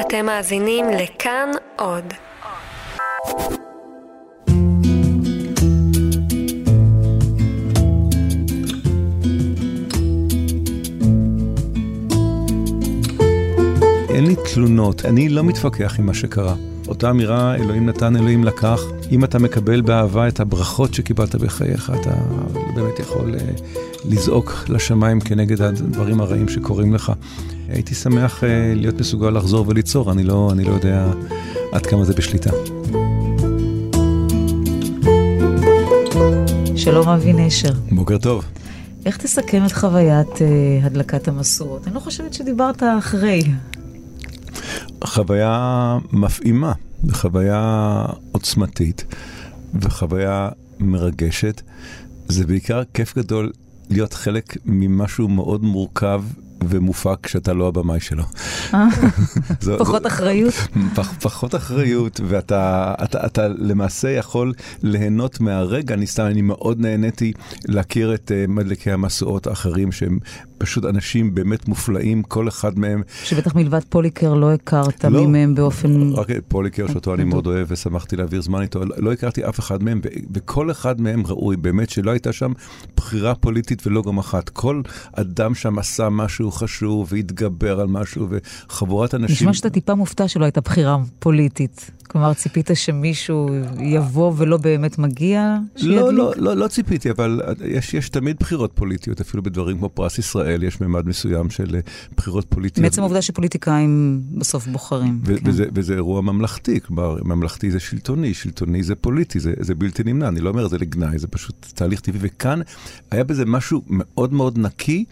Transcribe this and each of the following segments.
אתם מאזינים לכאן עוד. אין לי תלונות, אני לא מתווכח עם מה שקרה. אותה אמירה, אלוהים נתן, אלוהים לקח. אם אתה מקבל באהבה את הברכות שקיבלת בחייך, אתה באמת יכול uh, לזעוק לשמיים כנגד הדברים הרעים שקורים לך. הייתי שמח uh, להיות מסוגל לחזור וליצור, אני לא, אני לא יודע עד כמה זה בשליטה. שלום אבי נשר. בוקר טוב. איך תסכם את חוויית uh, הדלקת המשואות? אני לא חושבת שדיברת אחרי. חוויה מפעימה, וחוויה עוצמתית, וחוויה מרגשת. זה בעיקר כיף גדול להיות חלק ממשהו מאוד מורכב ומופק כשאתה לא הבמאי שלו. אה, פחות אחריות? פחות אחריות, ואתה אתה, אתה למעשה יכול ליהנות מהרגע. אני סתם, אני מאוד נהניתי להכיר את uh, מדליקי המשואות האחרים, שהם פשוט אנשים באמת מופלאים, כל אחד מהם. שבטח מלבד פוליקר לא הכרת לא, מי מהם באופן... רק פוליקר, שאותו אני מאוד אוהב ושמחתי להעביר זמן איתו, לא הכרתי אף אחד מהם, וכל אחד מהם ראוי, באמת שלא הייתה שם בחירה פוליטית ולא גם אחת. כל אדם שם עשה משהו חשוב והתגבר על משהו, וחבורת אנשים... נשמע שאתה טיפה מופתע שלא הייתה בחירה פוליטית. כלומר, ציפית שמישהו יבוא ולא באמת מגיע? לא, לא, לא, לא ציפיתי, אבל יש, יש תמיד בחירות פוליטיות, אפילו בדברים כמו פרס ישראל, יש ממד מסוים של אה, בחירות פוליטיות. בעצם העובדה שפוליטיקאים בסוף בוחרים. ו- כן. וזה, וזה אירוע ממלכתי, כלומר, ממלכתי זה שלטוני, שלטוני זה פוליטי, זה, זה בלתי נמנע, אני לא אומר את זה לגנאי, זה פשוט תהליך טבעי, וכאן היה בזה משהו מאוד מאוד נקי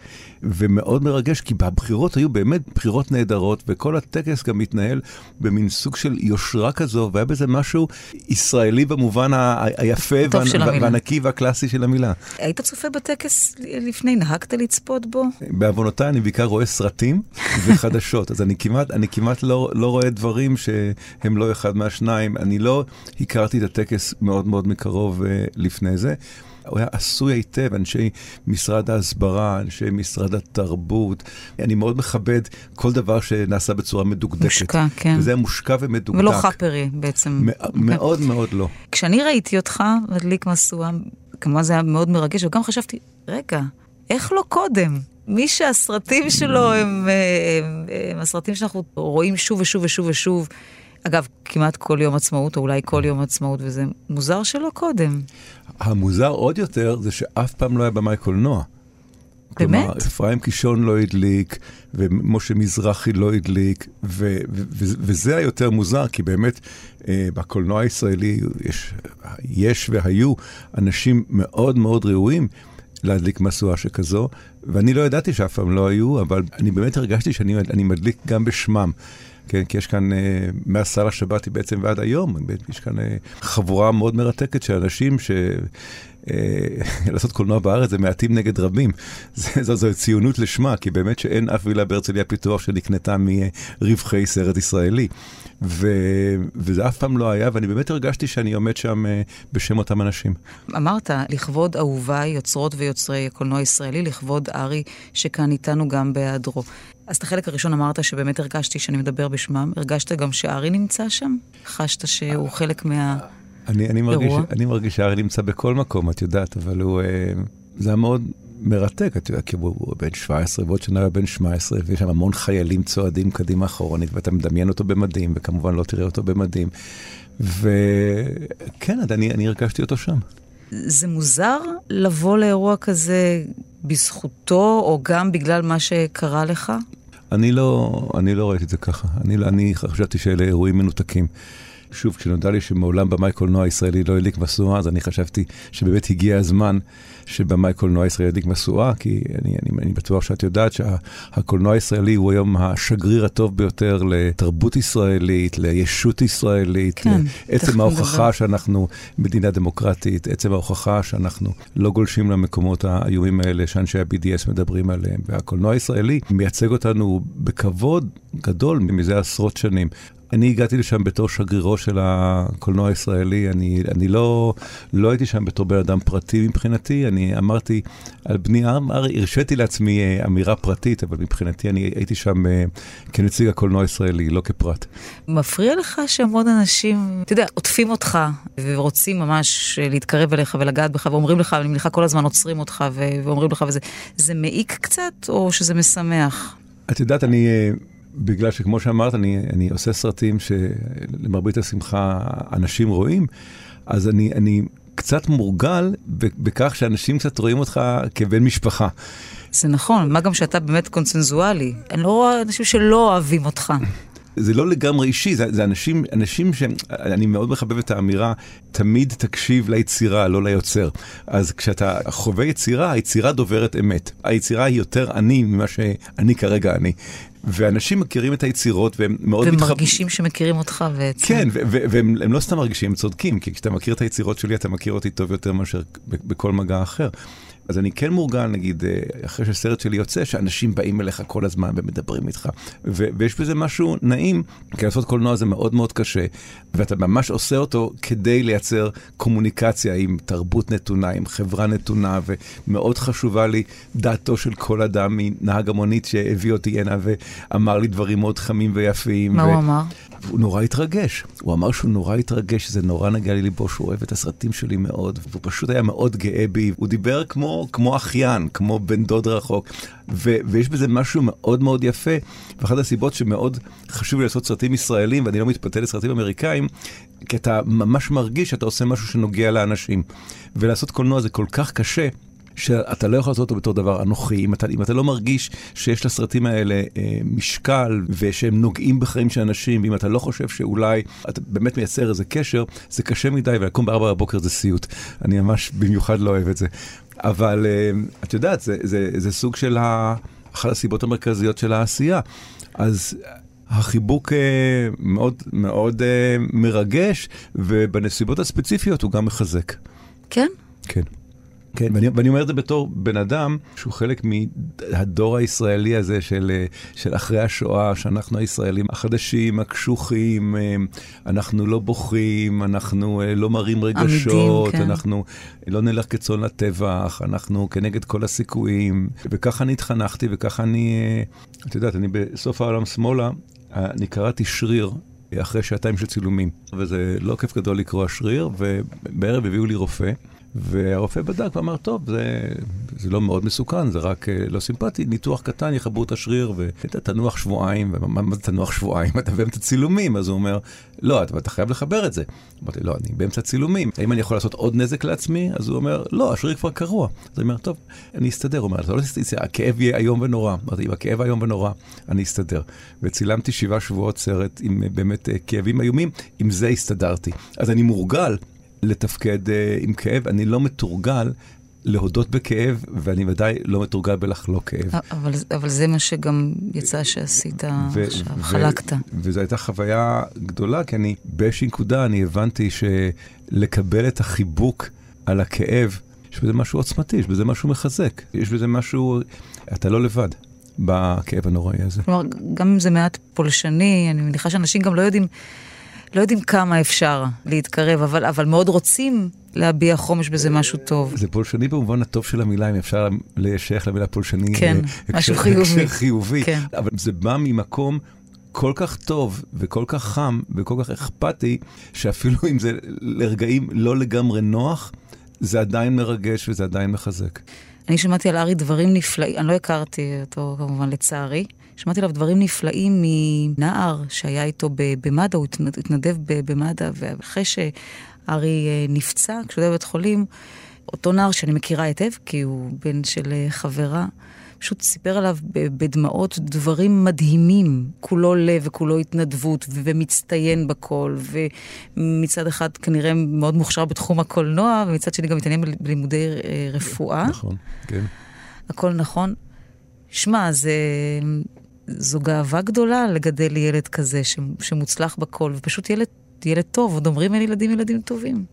ומאוד מרגש, כי בבחירות היו באמת בחירות נהדרות, וכל הטקס גם מתנהל במין סוג של יושרה כזו, והיה בזה משהו ישראלי במובן היפה וה- והנקי והקלאסי של המילה. היית צופה בטקס לפני, נהגת לצפות בו? בעוונותיי אני בעיקר רואה סרטים וחדשות, אז אני כמעט, אני כמעט לא, לא רואה דברים שהם לא אחד מהשניים. אני לא הכרתי את הטקס מאוד מאוד מקרוב uh, לפני זה. הוא היה עשוי היטב, אנשי משרד ההסברה, אנשי משרד התרבות. אני מאוד מכבד כל דבר שנעשה בצורה מדוקדקת. מושקע, כן. וזה היה מושקע ומדוקדק. ולא חאפרי בעצם. מאוד. מאוד לא. כשאני ראיתי אותך מדליק משואה, כמובן זה היה מאוד מרגש, וגם חשבתי, רגע, איך לא קודם? מי שהסרטים שלו הם, הם, הם, הם הסרטים שאנחנו רואים שוב ושוב ושוב ושוב. אגב, כמעט כל יום עצמאות, או אולי כל יום עצמאות, וזה מוזר שלא קודם. המוזר עוד יותר זה שאף פעם לא היה במאי קולנוע. באמת? כלומר, אפרים קישון לא הדליק, ומשה מזרחי לא הדליק, ו- ו- ו- וזה היותר מוזר, כי באמת אה, בקולנוע הישראלי יש, יש והיו אנשים מאוד מאוד ראויים להדליק משואה שכזו, ואני לא ידעתי שאף פעם לא היו, אבל אני באמת הרגשתי שאני מדליק גם בשמם. כן, כי יש כאן, אה, מהסל השבתי בעצם ועד היום, יש כאן אה, חבורה מאוד מרתקת של אנשים ש... אה, לעשות קולנוע בארץ זה מעטים נגד רבים. זו, ציונות לשמה, כי באמת שאין אף וילה בהרצליה פיתוח שנקנתה מרווחי סרט ישראלי. ו, וזה אף פעם לא היה, ואני באמת הרגשתי שאני עומד שם בשם אותם אנשים. אמרת, לכבוד אהוביי, יוצרות ויוצרי הקולנוע הישראלי, לכבוד ארי, שכאן איתנו גם בהיעדרו. אז את החלק הראשון אמרת שבאמת הרגשתי שאני מדבר בשמם. הרגשת גם שארי נמצא שם? חשת שהוא חלק מהאירוע? אני, אני, מרגיש, אני מרגיש שארי נמצא בכל מקום, את יודעת, אבל הוא... אה, זה היה מאוד מרתק, את יודעת, כי הוא, בן 17, ועוד שנה הוא בן 17, ויש שם המון חיילים צועדים קדימה אחורנית, ואתה מדמיין אותו במדים, וכמובן לא תראה אותו במדים. וכן, אני, אני הרגשתי אותו שם. זה מוזר לבוא לאירוע כזה בזכותו, או גם בגלל מה שקרה לך? אני לא, אני לא ראיתי את זה ככה. אני, אני חשבתי שאלה אירועים מנותקים. שוב, כשנודע לי שמעולם במאי קולנוע הישראלי לא הדליק משואה, אז אני חשבתי שבאמת הגיע הזמן שבמאי קולנוע ישראלי ידליק משואה, כי אני, אני, אני בטוח שאת יודעת שהקולנוע שה, הישראלי הוא היום השגריר הטוב ביותר לתרבות ישראלית, לישות ישראלית, כן, לעצם ההוכחה דבר. שאנחנו מדינה דמוקרטית, עצם ההוכחה שאנחנו לא גולשים למקומות האיומים האלה שאנשי ה-BDS מדברים עליהם. והקולנוע הישראלי מייצג אותנו בכבוד גדול מזה עשרות שנים. אני הגעתי לשם בתור שגרירו של הקולנוע הישראלי, אני, אני לא, לא הייתי שם בתור בן אדם פרטי מבחינתי, אני אמרתי על בני ארמר, הרשיתי לעצמי אה, אמירה פרטית, אבל מבחינתי אני הייתי שם אה, כנציג הקולנוע הישראלי, לא כפרט. מפריע לך שהמון אנשים, אתה יודע, עוטפים אותך ורוצים ממש להתקרב אליך ולגעת בך ואומרים לך, אני מניחה כל הזמן עוצרים אותך ואומרים לך וזה, זה מעיק קצת או שזה משמח? את יודעת, אני... בגלל שכמו שאמרת, אני, אני עושה סרטים שלמרבית השמחה אנשים רואים, אז אני, אני קצת מורגל בכך שאנשים קצת רואים אותך כבן משפחה. זה נכון, מה גם שאתה באמת קונצנזואלי. אני לא רואה אנשים שלא אוהבים אותך. זה לא לגמרי אישי, זה, זה אנשים, אנשים שאני מאוד מחבב את האמירה, תמיד תקשיב ליצירה, לא ליוצר. אז כשאתה חווה יצירה, היצירה דוברת אמת. היצירה היא יותר אני ממה שאני כרגע אני. ואנשים מכירים את היצירות והם מאוד מתחברים. ומרגישים מתחב... שמכירים אותך בעצם. כן, והם לא סתם מרגישים, הם צודקים, כי כשאתה מכיר את היצירות שלי, אתה מכיר אותי טוב יותר מאשר בכל מגע אחר. אז אני כן מורגל, נגיד, אה, אחרי שהסרט שלי יוצא, שאנשים באים אליך כל הזמן ומדברים איתך. ו- ויש בזה משהו נעים, כי לעשות קולנוע זה מאוד מאוד קשה, ואתה ממש עושה אותו כדי לייצר קומוניקציה עם תרבות נתונה, עם חברה נתונה, ומאוד חשובה לי דעתו של כל אדם מנהג המונית שהביא אותי הנה ואמר לי דברים מאוד חמים ויפים. מה ו- הוא אמר? הוא נורא התרגש. הוא אמר שהוא נורא התרגש, שזה נורא נגע לליבו, שהוא אוהב את הסרטים שלי מאוד, והוא פשוט היה מאוד גאה בי. הוא דיבר כמו, כמו אחיין, כמו בן דוד רחוק, ו, ויש בזה משהו מאוד מאוד יפה. ואחת הסיבות שמאוד חשוב לי לעשות סרטים ישראלים, ואני לא מתפתה לסרטים אמריקאים, כי אתה ממש מרגיש שאתה עושה משהו שנוגע לאנשים. ולעשות קולנוע זה כל כך קשה. שאתה לא יכול לעשות אותו בתור דבר אנוכי, אם אתה, אם אתה לא מרגיש שיש לסרטים האלה אה, משקל ושהם נוגעים בחיים של אנשים, ואם אתה לא חושב שאולי אתה באמת מייצר איזה קשר, זה קשה מדי, ולקום בארבע בבוקר זה סיוט. אני ממש במיוחד לא אוהב את זה. אבל אה, את יודעת, זה, זה, זה סוג של ה... אחת הסיבות המרכזיות של העשייה. אז החיבוק אה, מאוד מאוד אה, מרגש, ובנסיבות הספציפיות הוא גם מחזק. כן? כן. כן, ואני, ואני אומר את זה בתור בן אדם שהוא חלק מהדור הישראלי הזה של, אה, של אחרי השואה, שאנחנו הישראלים החדשים, הקשוחים, אה, אנחנו לא בוכים, אנחנו אה, לא מראים רגשות, עמידים, כן. אנחנו לא נלך כצאן לטבח, אנחנו כנגד כל הסיכויים. וככה אני התחנכתי, וככה אני, את יודעת, אני בסוף העולם שמאלה, אני קראתי שריר. אחרי שעתיים של צילומים, וזה לא כיף גדול לקרוא שריר, ובערב הביאו לי רופא. והרופא בדק ואמר, טוב, זה, זה לא מאוד מסוכן, זה רק אה, לא סימפטי, ניתוח קטן, יחברו את השריר ותנוח שבועיים, ומה זה תנוח שבועיים? אתה באמצע צילומים, אז הוא אומר, לא, אתה, אתה חייב לחבר את זה. אמרתי, לא, אני באמצע צילומים, האם אני יכול לעשות עוד נזק לעצמי? אז הוא אומר, לא, השריר כבר קרוע. אז הוא אומר, טוב, אני אסתדר. הוא אומר, אתה לא תסתדר, הכאב יהיה איום ונורא. אמרתי, אם הכאב איום ונורא, אני אסתדר. וצילמתי שבעה שבועות סרט עם אה, באמת אה, כאבים איומים, עם זה הסתדרתי. אז אני מורגל לתפקד uh, עם כאב, אני לא מתורגל להודות בכאב, ואני ודאי לא מתורגל בלחלוק כאב. אבל, אבל זה מה שגם יצא שעשית ו- עכשיו, ו- חלקת. וזו הייתה חוויה גדולה, כי אני באיזושהי נקודה אני הבנתי שלקבל את החיבוק על הכאב, יש בזה משהו עוצמתי, יש בזה משהו מחזק, יש בזה משהו, אתה לא לבד. בכאב הנוראי הזה. כלומר, גם אם זה מעט פולשני, אני מניחה שאנשים גם לא יודעים לא יודעים כמה אפשר להתקרב, אבל, אבל מאוד רוצים להביע חומש בזה משהו טוב. זה פולשני במובן הטוב של המילה, אם אפשר לשייך למילה פולשני. כן, אה, משהו חיובי. חיובי. כן. אבל זה בא ממקום כל כך טוב וכל כך חם וכל כך אכפתי, שאפילו אם זה לרגעים לא לגמרי נוח, זה עדיין מרגש וזה עדיין מחזק. אני שמעתי על ארי דברים נפלאים, אני לא הכרתי אותו כמובן לצערי. שמעתי עליו דברים נפלאים מנער שהיה איתו במד"א, הוא התנדב במד"א, ואחרי שארי אה, נפצע, כשהוא היה בבית חולים, אותו נער שאני מכירה היטב, כי הוא בן של אה, חברה, פשוט סיפר עליו בדמעות דברים מדהימים, כולו לב וכולו התנדבות, ומצטיין בכל, ומצד אחד כנראה מאוד מוכשר בתחום הקולנוע, ומצד שני גם מתעניין בלימודי אה, רפואה. נכון, כן. הכל נכון. שמע, זה... זו גאווה גדולה לגדל ילד כזה שמוצלח בכל, ופשוט ילד, ילד טוב, עוד אומרים על ילדים ילדים טובים.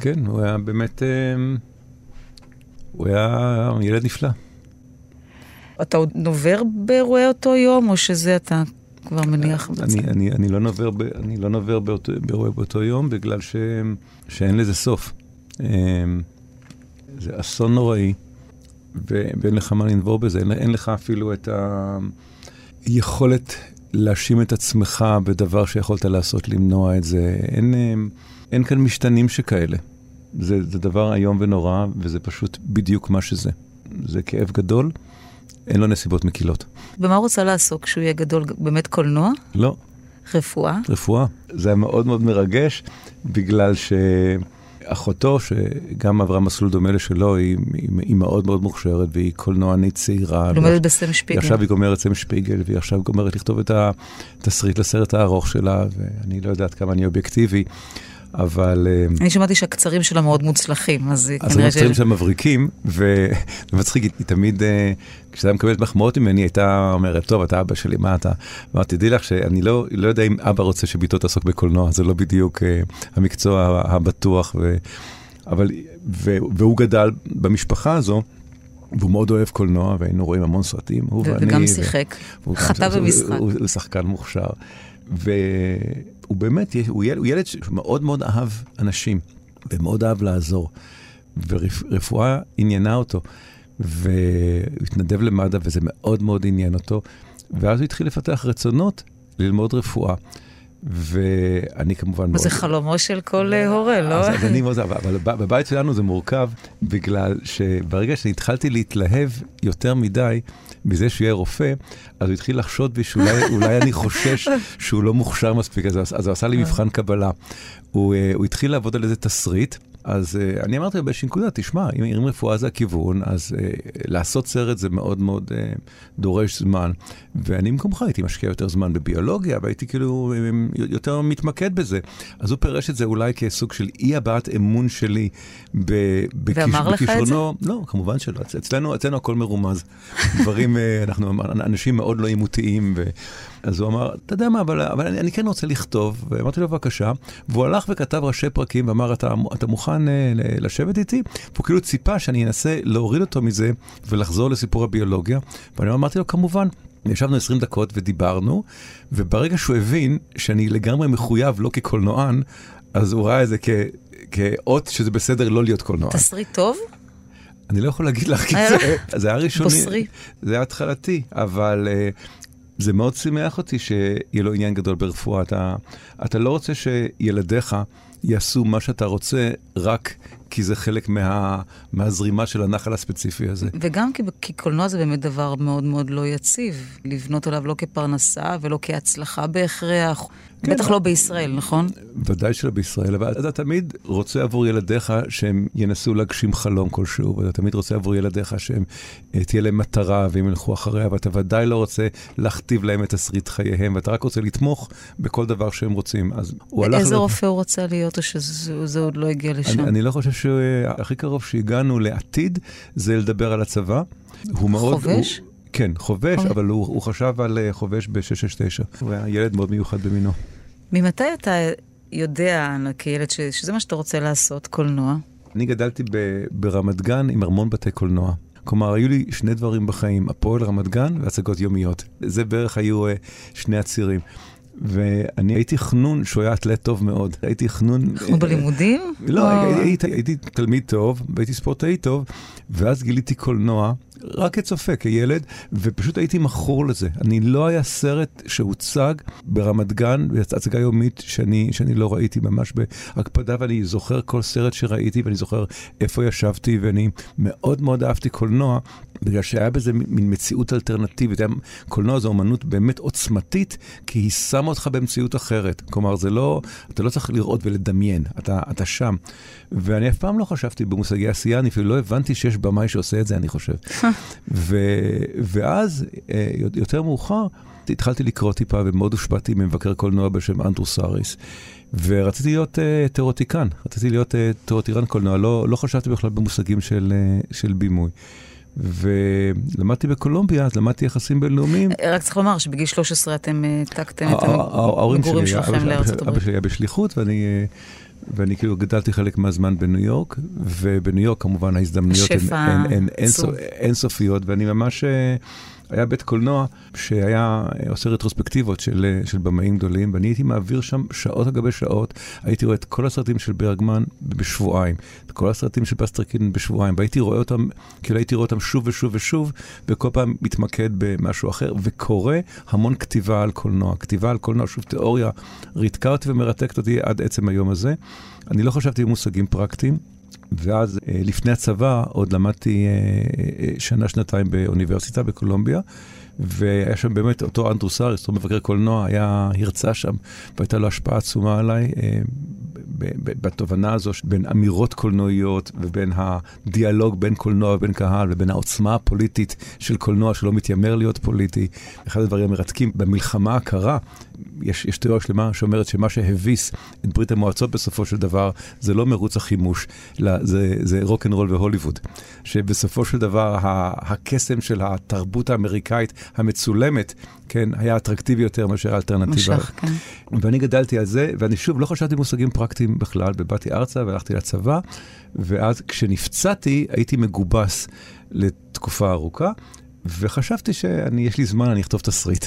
כן, הוא היה באמת, אמ, הוא היה ילד נפלא. אתה עוד נובר באירועי אותו יום, או שזה אתה כבר מניח בצד. אני, אני, אני לא נובר, ב, אני לא נובר באותו, באותו, באותו יום בגלל ש, שאין לזה סוף. אמ, זה אסון נוראי, ואין לך מה לנבור בזה, אין, אין לך אפילו את היכולת להאשים את עצמך בדבר שיכולת לעשות למנוע את זה. אין, אמ, אין כאן משתנים שכאלה. זה, זה דבר איום ונורא, וזה פשוט בדיוק מה שזה. זה כאב גדול, אין לו נסיבות מקילות. במה הוא רוצה לעסוק כשהוא יהיה גדול? באמת קולנוע? לא. רפואה? רפואה. זה היה מאוד מאוד מרגש, בגלל שאחותו, שגם עברה מסלול דומה לשלו, היא, היא, היא מאוד מאוד מוכשרת, והיא קולנוענית צעירה. לומדת בסם שפיגל. עכשיו היא גומרת סם שפיגל, והיא עכשיו גומרת לכתוב את התסריט לסרט הארוך שלה, ואני לא יודעת כמה אני אובייקטיבי. אבל... אה, אני שמעתי שהקצרים שלה מאוד מוצלחים, אז כנראה ש... אז הקצרים שלה מבריקים, ומצחיק, היא תמיד, אה, כשאתה מקבלת מחמאות ממני, הייתה אומרת, טוב, אתה אבא שלי, מה אתה? אמרתי, תדעי לך שאני לא, לא יודע אם אבא רוצה שביתו תעסוק בקולנוע, זה לא בדיוק uh, המקצוע הבטוח, ו... אבל, ו... והוא גדל במשפחה הזו. והוא מאוד אוהב קולנוע, והיינו רואים המון סרטים, הוא ואני. וגם שיחק, חטא במשחק. הוא, הוא, הוא שחקן מוכשר. והוא באמת, הוא ילד, הוא ילד שמאוד מאוד אהב אנשים, ומאוד אהב לעזור. ורפואה עניינה אותו, והוא התנדב למד"א וזה מאוד מאוד עניין אותו, ואז הוא התחיל לפתח רצונות ללמוד רפואה. ואני כמובן... זה חלומו של כל אה, הורה, לא? אז אני מאוד, אבל בבית שלנו זה מורכב, בגלל שברגע שהתחלתי להתלהב יותר מדי מזה שהוא יהיה רופא, אז הוא התחיל לחשוד בי שאולי אני חושש שהוא לא מוכשר מספיק, אז הוא עשה לי מבחן קבלה. הוא אה, התחיל לעבוד על איזה תסריט. אז uh, אני אמרתי לו באיזושהי נקודה, תשמע, אם, אם רפואה זה הכיוון, אז uh, לעשות סרט זה מאוד מאוד uh, דורש זמן. ואני במקומך הייתי משקיע יותר זמן בביולוגיה, והייתי כאילו יותר מתמקד בזה. אז הוא פירש את זה אולי כסוג של אי הבעת אמון שלי בכישרונו. ואמר לך את זה? לא, כמובן שלא. אצלנו, אצלנו הכל מרומז. דברים, אנחנו אנשים מאוד לא עימותיים. ו... אז הוא אמר, אתה יודע מה, אבל, אבל אני, אני כן רוצה לכתוב, ואמרתי לו, בבקשה, והוא הלך וכתב ראשי פרקים ואמר, אתה, אתה מוכן uh, לשבת איתי? והוא כאילו ציפה שאני אנסה להוריד אותו מזה ולחזור לסיפור הביולוגיה, ואני אמרתי לו, כמובן. ישבנו 20 דקות ודיברנו, וברגע שהוא הבין שאני לגמרי מחויב, לא כקולנוען, אז הוא ראה את זה כ... כאות שזה בסדר לא להיות קולנוען. תסריט טוב? אני לא יכול להגיד לך, כי זה, זה היה ראשוני. בוסרי. זה היה התחלתי, אבל uh, זה מאוד שימח אותי שיהיה לו עניין גדול ברפואה. אתה, אתה לא רוצה שילדיך יעשו מה שאתה רוצה רק כי זה חלק מה, מהזרימה של הנחל הספציפי הזה. וגם כי, כי קולנוע זה באמת דבר מאוד מאוד לא יציב. לבנות עליו לא כפרנסה ולא כהצלחה בהכרח. כן. בטח לא בישראל, נכון? ודאי שלא בישראל, אבל אתה תמיד רוצה עבור ילדיך שהם ינסו להגשים חלום כלשהו, ואתה תמיד רוצה עבור ילדיך שהם, אה, תהיה להם מטרה והם ילכו אחריה, ואתה ודאי לא רוצה להכתיב להם את תסריט חייהם, ואתה רק רוצה לתמוך בכל דבר שהם רוצים. אז הוא הלך... איזה רופא הוא רצה להיות, או שזה עוד לא הגיע לשם? אני, אני לא חושב שהכי קרוב שהגענו לעתיד זה לדבר על הצבא. הוא מאוד... חובש? הוא, כן, חובש, חובש. אבל הוא, הוא חשב על uh, חובש ב-669. הוא היה ילד מאוד מיוחד במינו. ממתי אתה יודע, כילד, ש, שזה מה שאתה רוצה לעשות, קולנוע? אני גדלתי ב, ברמת גן עם המון בתי קולנוע. כלומר, היו לי שני דברים בחיים, הפועל רמת גן והצגות יומיות. זה בערך היו uh, שני הצירים. ואני הייתי חנון שהוא היה אתלט טוב מאוד. הייתי חנון... חנון בלימודים? לא, הייתי, הייתי תלמיד טוב, והייתי ספורטאי טוב, ואז גיליתי קולנוע, רק כצופה, כילד, ופשוט הייתי מכור לזה. אני לא היה סרט שהוצג ברמת גן, בהצגה יומית, שאני, שאני לא ראיתי ממש בהקפדה, ואני זוכר כל סרט שראיתי, ואני זוכר איפה ישבתי, ואני מאוד מאוד אהבתי קולנוע. בגלל שהיה בזה מין מציאות אלטרנטיבית. קולנוע זו אומנות באמת עוצמתית, כי היא שמה אותך במציאות אחרת. כלומר, זה לא, אתה לא צריך לראות ולדמיין, אתה, אתה שם. ואני אף פעם לא חשבתי במושגי עשייה, אני אפילו לא הבנתי שיש במאי שעושה את זה, אני חושב. ו, ואז, אה, יותר מאוחר, התחלתי לקרוא טיפה ומאוד הושפעתי ממבקר קולנוע בשם אנדרו סאריס. ורציתי להיות uh, תיאורטיקן, רציתי להיות uh, תיאורטיקן קולנוע, לא, לא חשבתי בכלל במושגים של, uh, של בימוי. ולמדתי בקולומביה, אז למדתי יחסים בינלאומיים. רק צריך לומר שבגיל 13 אתם העתקתם את המגורים שלכם לארצות הברית. אבא שלי היה בשליחות, ואני... ואני כאילו גדלתי חלק מהזמן בניו יורק, ובניו יורק כמובן ההזדמנויות הן אינסופיות, ואני ממש, היה בית קולנוע שהיה עושה רטרוספקטיבות של, של במאים גדולים, ואני הייתי מעביר שם שעות על גבי שעות. הייתי רואה את כל הסרטים של ברגמן בשבועיים, את כל הסרטים של פסטרקין בשבועיים, והייתי רואה אותם, כאילו הייתי רואה אותם שוב ושוב ושוב, וכל פעם מתמקד במשהו אחר, וקורא המון כתיבה על קולנוע. כתיבה על קולנוע, שוב, תיאוריה ריתקה אותי ומרתקת אותי עד עצם היום הזה. אני לא חשבתי במושגים פרקטיים. ואז אה, לפני הצבא עוד למדתי אה, אה, שנה-שנתיים באוניברסיטה בקולומביה, והיה שם באמת אותו אנדרוס אריס, אותו מבקר קולנוע, היה, הרצה שם, והייתה לו השפעה עצומה עליי. בתובנה הזו בין אמירות קולנועיות ובין הדיאלוג בין קולנוע ובין קהל ובין העוצמה הפוליטית של קולנוע שלא מתיימר להיות פוליטי. אחד הדברים המרתקים במלחמה הקרה, יש, יש תיאוריה שלמה שאומרת שמה שהביס את ברית המועצות בסופו של דבר זה לא מרוץ החימוש, אלא זה, זה רוק אנד רול והוליווד. שבסופו של דבר הקסם של התרבות האמריקאית המצולמת כן, היה אטרקטיבי יותר מאשר האלטרנטיבה. משך, כן. ואני גדלתי על זה, ואני שוב לא חשבתי מושגים פרקטיים בכלל, ובאתי ארצה והלכתי לצבא, ואז כשנפצעתי הייתי מגובס לתקופה ארוכה, וחשבתי שיש לי זמן, אני אכתוב תסריט.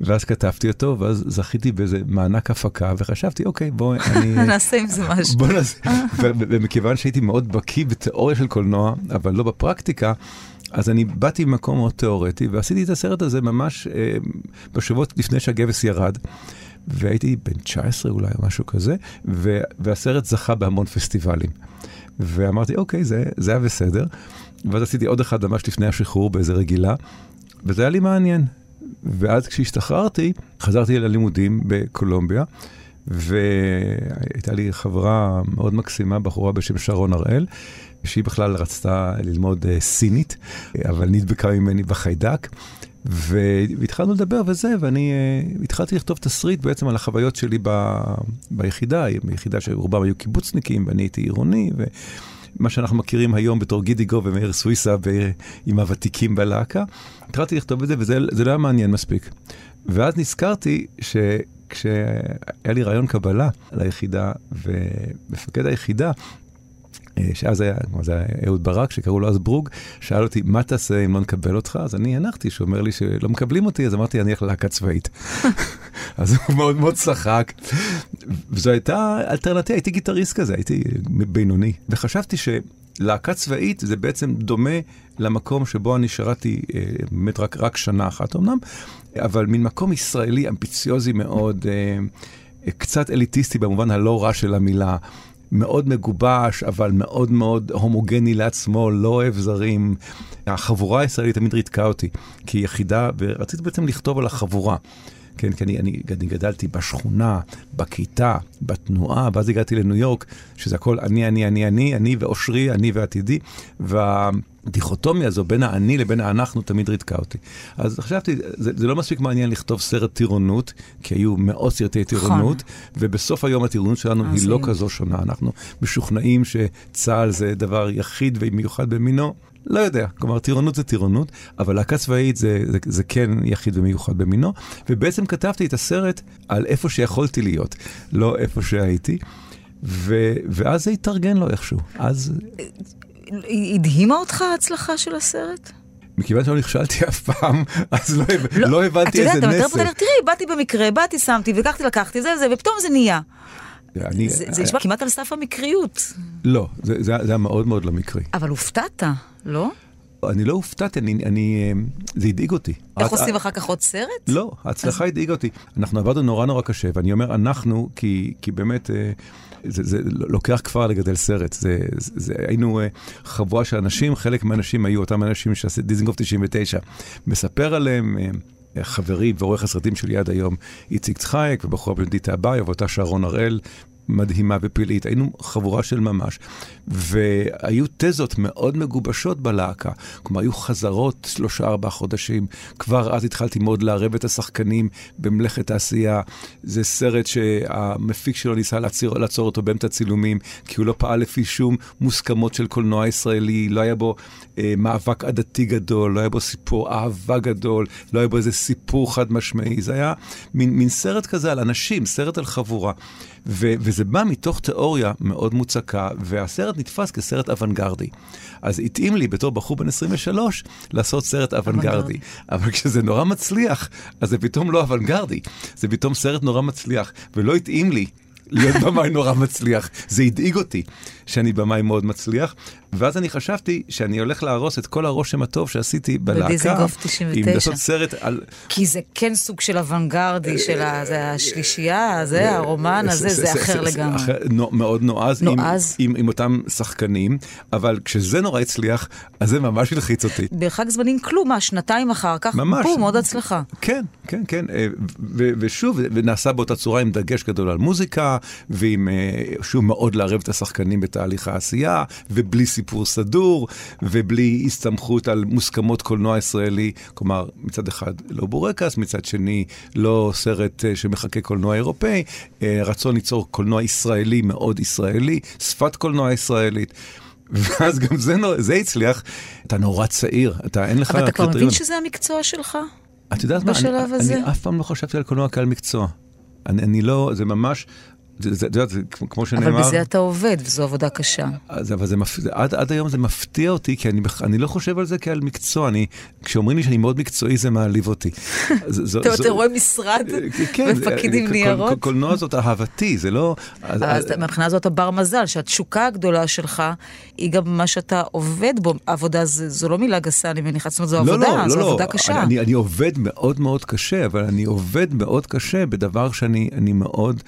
ואז כתבתי אותו, ואז זכיתי באיזה מענק הפקה, וחשבתי, אוקיי, בוא, אני... נעשה עם זה משהו. בוא נעשה. ומכיוון שהייתי מאוד בקיא בתיאוריה של קולנוע, אבל לא בפרקטיקה, אז אני באתי ממקום מאוד תיאורטי, ועשיתי את הסרט הזה ממש אה, בשבועות לפני שהגבס ירד. והייתי בן 19 אולי, או משהו כזה, ו- והסרט זכה בהמון פסטיבלים. ואמרתי, אוקיי, זה, זה היה בסדר. ואז עשיתי עוד אחד ממש לפני השחרור באיזה רגילה, וזה היה לי מעניין. ואז כשהשתחררתי, חזרתי ללימודים בקולומביה, והייתה לי חברה מאוד מקסימה, בחורה בשם שרון הראל, שהיא בכלל רצתה ללמוד uh, סינית, אבל נדבקה ממני בחיידק. והתחלנו לדבר וזה, ואני uh, התחלתי לכתוב תסריט בעצם על החוויות שלי ב, ביחידה, ביחידה שרובם היו קיבוצניקים, ואני הייתי עירוני, ומה שאנחנו מכירים היום בתור גידיגו ומאיר סוויסה ב, עם הוותיקים בלהקה. התחלתי לכתוב את זה, וזה לא היה מעניין מספיק. ואז נזכרתי ש... כשהיה לי רעיון קבלה ליחידה, ומפקד היחידה שאז היה, זה היה אהוד ברק, שקראו לו אז ברוג, שאל אותי, מה תעשה אם לא נקבל אותך? אז אני הנחתי, שהוא אומר לי שלא מקבלים אותי, אז אמרתי, אני אלך ללהקה צבאית. אז הוא מאוד מאוד צחק. וזו הייתה אלטרנטיבה, הייתי גיטריסט כזה, הייתי בינוני. וחשבתי שלהקה צבאית זה בעצם דומה למקום שבו אני שירתי אה, באמת רק, רק שנה אחת אמנם, אבל מין מקום ישראלי אמביציוזי מאוד. אה, קצת אליטיסטי במובן הלא רע של המילה, מאוד מגובש, אבל מאוד מאוד הומוגני לעצמו, לא אוהב זרים. החבורה הישראלית תמיד ריתקה אותי כיחידה, ורציתי בעצם לכתוב על החבורה. כן, כי אני, אני, אני גדלתי בשכונה, בכיתה, בתנועה, ואז הגעתי לניו יורק, שזה הכל אני, אני, אני, אני, אני ואושרי, אני ועתידי, והדיכוטומיה הזו בין האני לבין האנחנו תמיד ריתקה אותי. אז חשבתי, זה, זה לא מספיק מעניין לכתוב סרט טירונות, כי היו מאות סרטי טירונות, ובסוף היום הטירונות שלנו היא לא כזו שונה. אנחנו משוכנעים שצה"ל זה דבר יחיד ומיוחד במינו. לא יודע, כלומר טירונות זה טירונות, אבל להקה צבאית זה, זה, זה כן יחיד ומיוחד במינו, ובעצם כתבתי את הסרט על איפה שיכולתי להיות, לא איפה שהייתי, ו, ואז זה התארגן לו איכשהו. אז... הדהימה אותך ההצלחה של הסרט? מכיוון שלא נכשלתי אף פעם, אז לא, לא, לא הבנתי איזה נס. אתה יודע, אתה מתאר פה, תראי, באתי במקרה, באתי, שמתי, ולקחתי, לקחתי, זה, זה, ופתאום זה נהיה. אני, זה, זה נשמע כמעט על סף המקריות. לא, זה, זה, זה היה מאוד מאוד לא מקרי. אבל הופתעת, לא? אני לא הופתעתי, אני, אני, זה הדאיג אותי. איך את, עושים אחר כך עוד סרט? לא, ההצלחה אז... הדאיגה אותי. אנחנו עבדנו נורא נורא קשה, ואני אומר אנחנו, כי, כי באמת... אה, זה, זה לוקח כפר לגדל סרט. זה, זה, זה, היינו uh, חבורה של אנשים, חלק מהאנשים היו אותם אנשים שעשו דיזנגוף 99. מספר עליהם, uh, חברי ועורך הסרטים שלי עד היום, איציק צחייק, ובחורה בלדית אביי, ואותה שרון הראל, מדהימה ופלאית, היינו חבורה של ממש. והיו תזות מאוד מגובשות בלהקה. כלומר, היו חזרות שלושה, ארבעה חודשים. כבר אז התחלתי מאוד לערב את השחקנים במלאכת העשייה. זה סרט שהמפיק שלו ניסה לעצור, לעצור אותו באמצע הצילומים, כי הוא לא פעל לפי שום מוסכמות של קולנוע ישראלי, לא היה בו מאבק עדתי גדול, לא היה בו סיפור אהבה גדול, לא היה בו איזה סיפור חד משמעי. זה היה מין, מין סרט כזה על אנשים, סרט על חבורה. ו- וזה וזה בא מתוך תיאוריה מאוד מוצקה, והסרט נתפס כסרט אוונגרדי. אז התאים לי בתור בחור בן 23 לעשות סרט אוונגרדי. אבל כשזה נורא מצליח, אז זה פתאום לא אוונגרדי, זה פתאום סרט נורא מצליח, ולא התאים לי. להיות במאי נורא מצליח. זה הדאיג אותי שאני במאי מאוד מצליח, ואז אני חשבתי שאני הולך להרוס את כל הרושם הטוב שעשיתי בלהקה. בדיזנגוף 99. עם לעשות סרט על... כי זה כן סוג של אוונגרדי, של ה- זה השלישייה, זה הרומן הזה, זה אחר לגמרי. מאוד נועז, נועז. עם- אותם שחקנים, אבל כשזה נורא הצליח, אז זה ממש הלחיץ אותי. בחג זמנים כלום, מה, שנתיים אחר כך, ממש. בום, עוד הצלחה. כן, כן, כן, אה, ושוב, ונעשה באותה צורה עם דגש גדול על מוזיקה, ועם, אה, שוב, מאוד לערב את השחקנים בתהליך העשייה, ובלי סיפור סדור, ובלי הסתמכות על מוסכמות קולנוע ישראלי, כלומר, מצד אחד לא בורקס, מצד שני לא סרט אה, שמחכה קולנוע אירופאי, אה, רצון ליצור קולנוע ישראלי מאוד ישראלי, שפת קולנוע ישראלית. ואז גם זה, זה הצליח, אתה נורא צעיר, אתה אין לך אבל אתה כבר מבין. שזה המקצוע שלך? את יודעת מה, אני? אני אף פעם לא חשבתי על קולנוע כעל מקצוע. אני, אני לא, זה ממש, את יודעת, זה כמו שנאמר, אבל בזה אתה עובד, וזו עבודה קשה. אז, אבל זה מפ... זה, עד, עד היום זה מפתיע אותי, כי אני, אני לא חושב על זה כעל מקצוע. אני, כשאומרים לי שאני מאוד מקצועי, זה מעליב אותי. אתה זו- רואה משרד כן, ופקיד עם קול- ניירות? קול- קולנוע זאת אהבתי, זה לא... אז- אז מהבחינה הזאת אתה בר מזל, שהתשוקה הגדולה שלך היא גם מה שאתה עובד בו. עבודה זה- זו לא מילה גסה, אני מניחה, זאת אומרת, זו לא, עבודה, לא, זו לא, עבודה לא. קשה. אני, אני עובד מאוד מאוד קשה, אבל אני עובד מאוד קשה בדבר שאני אני מאוד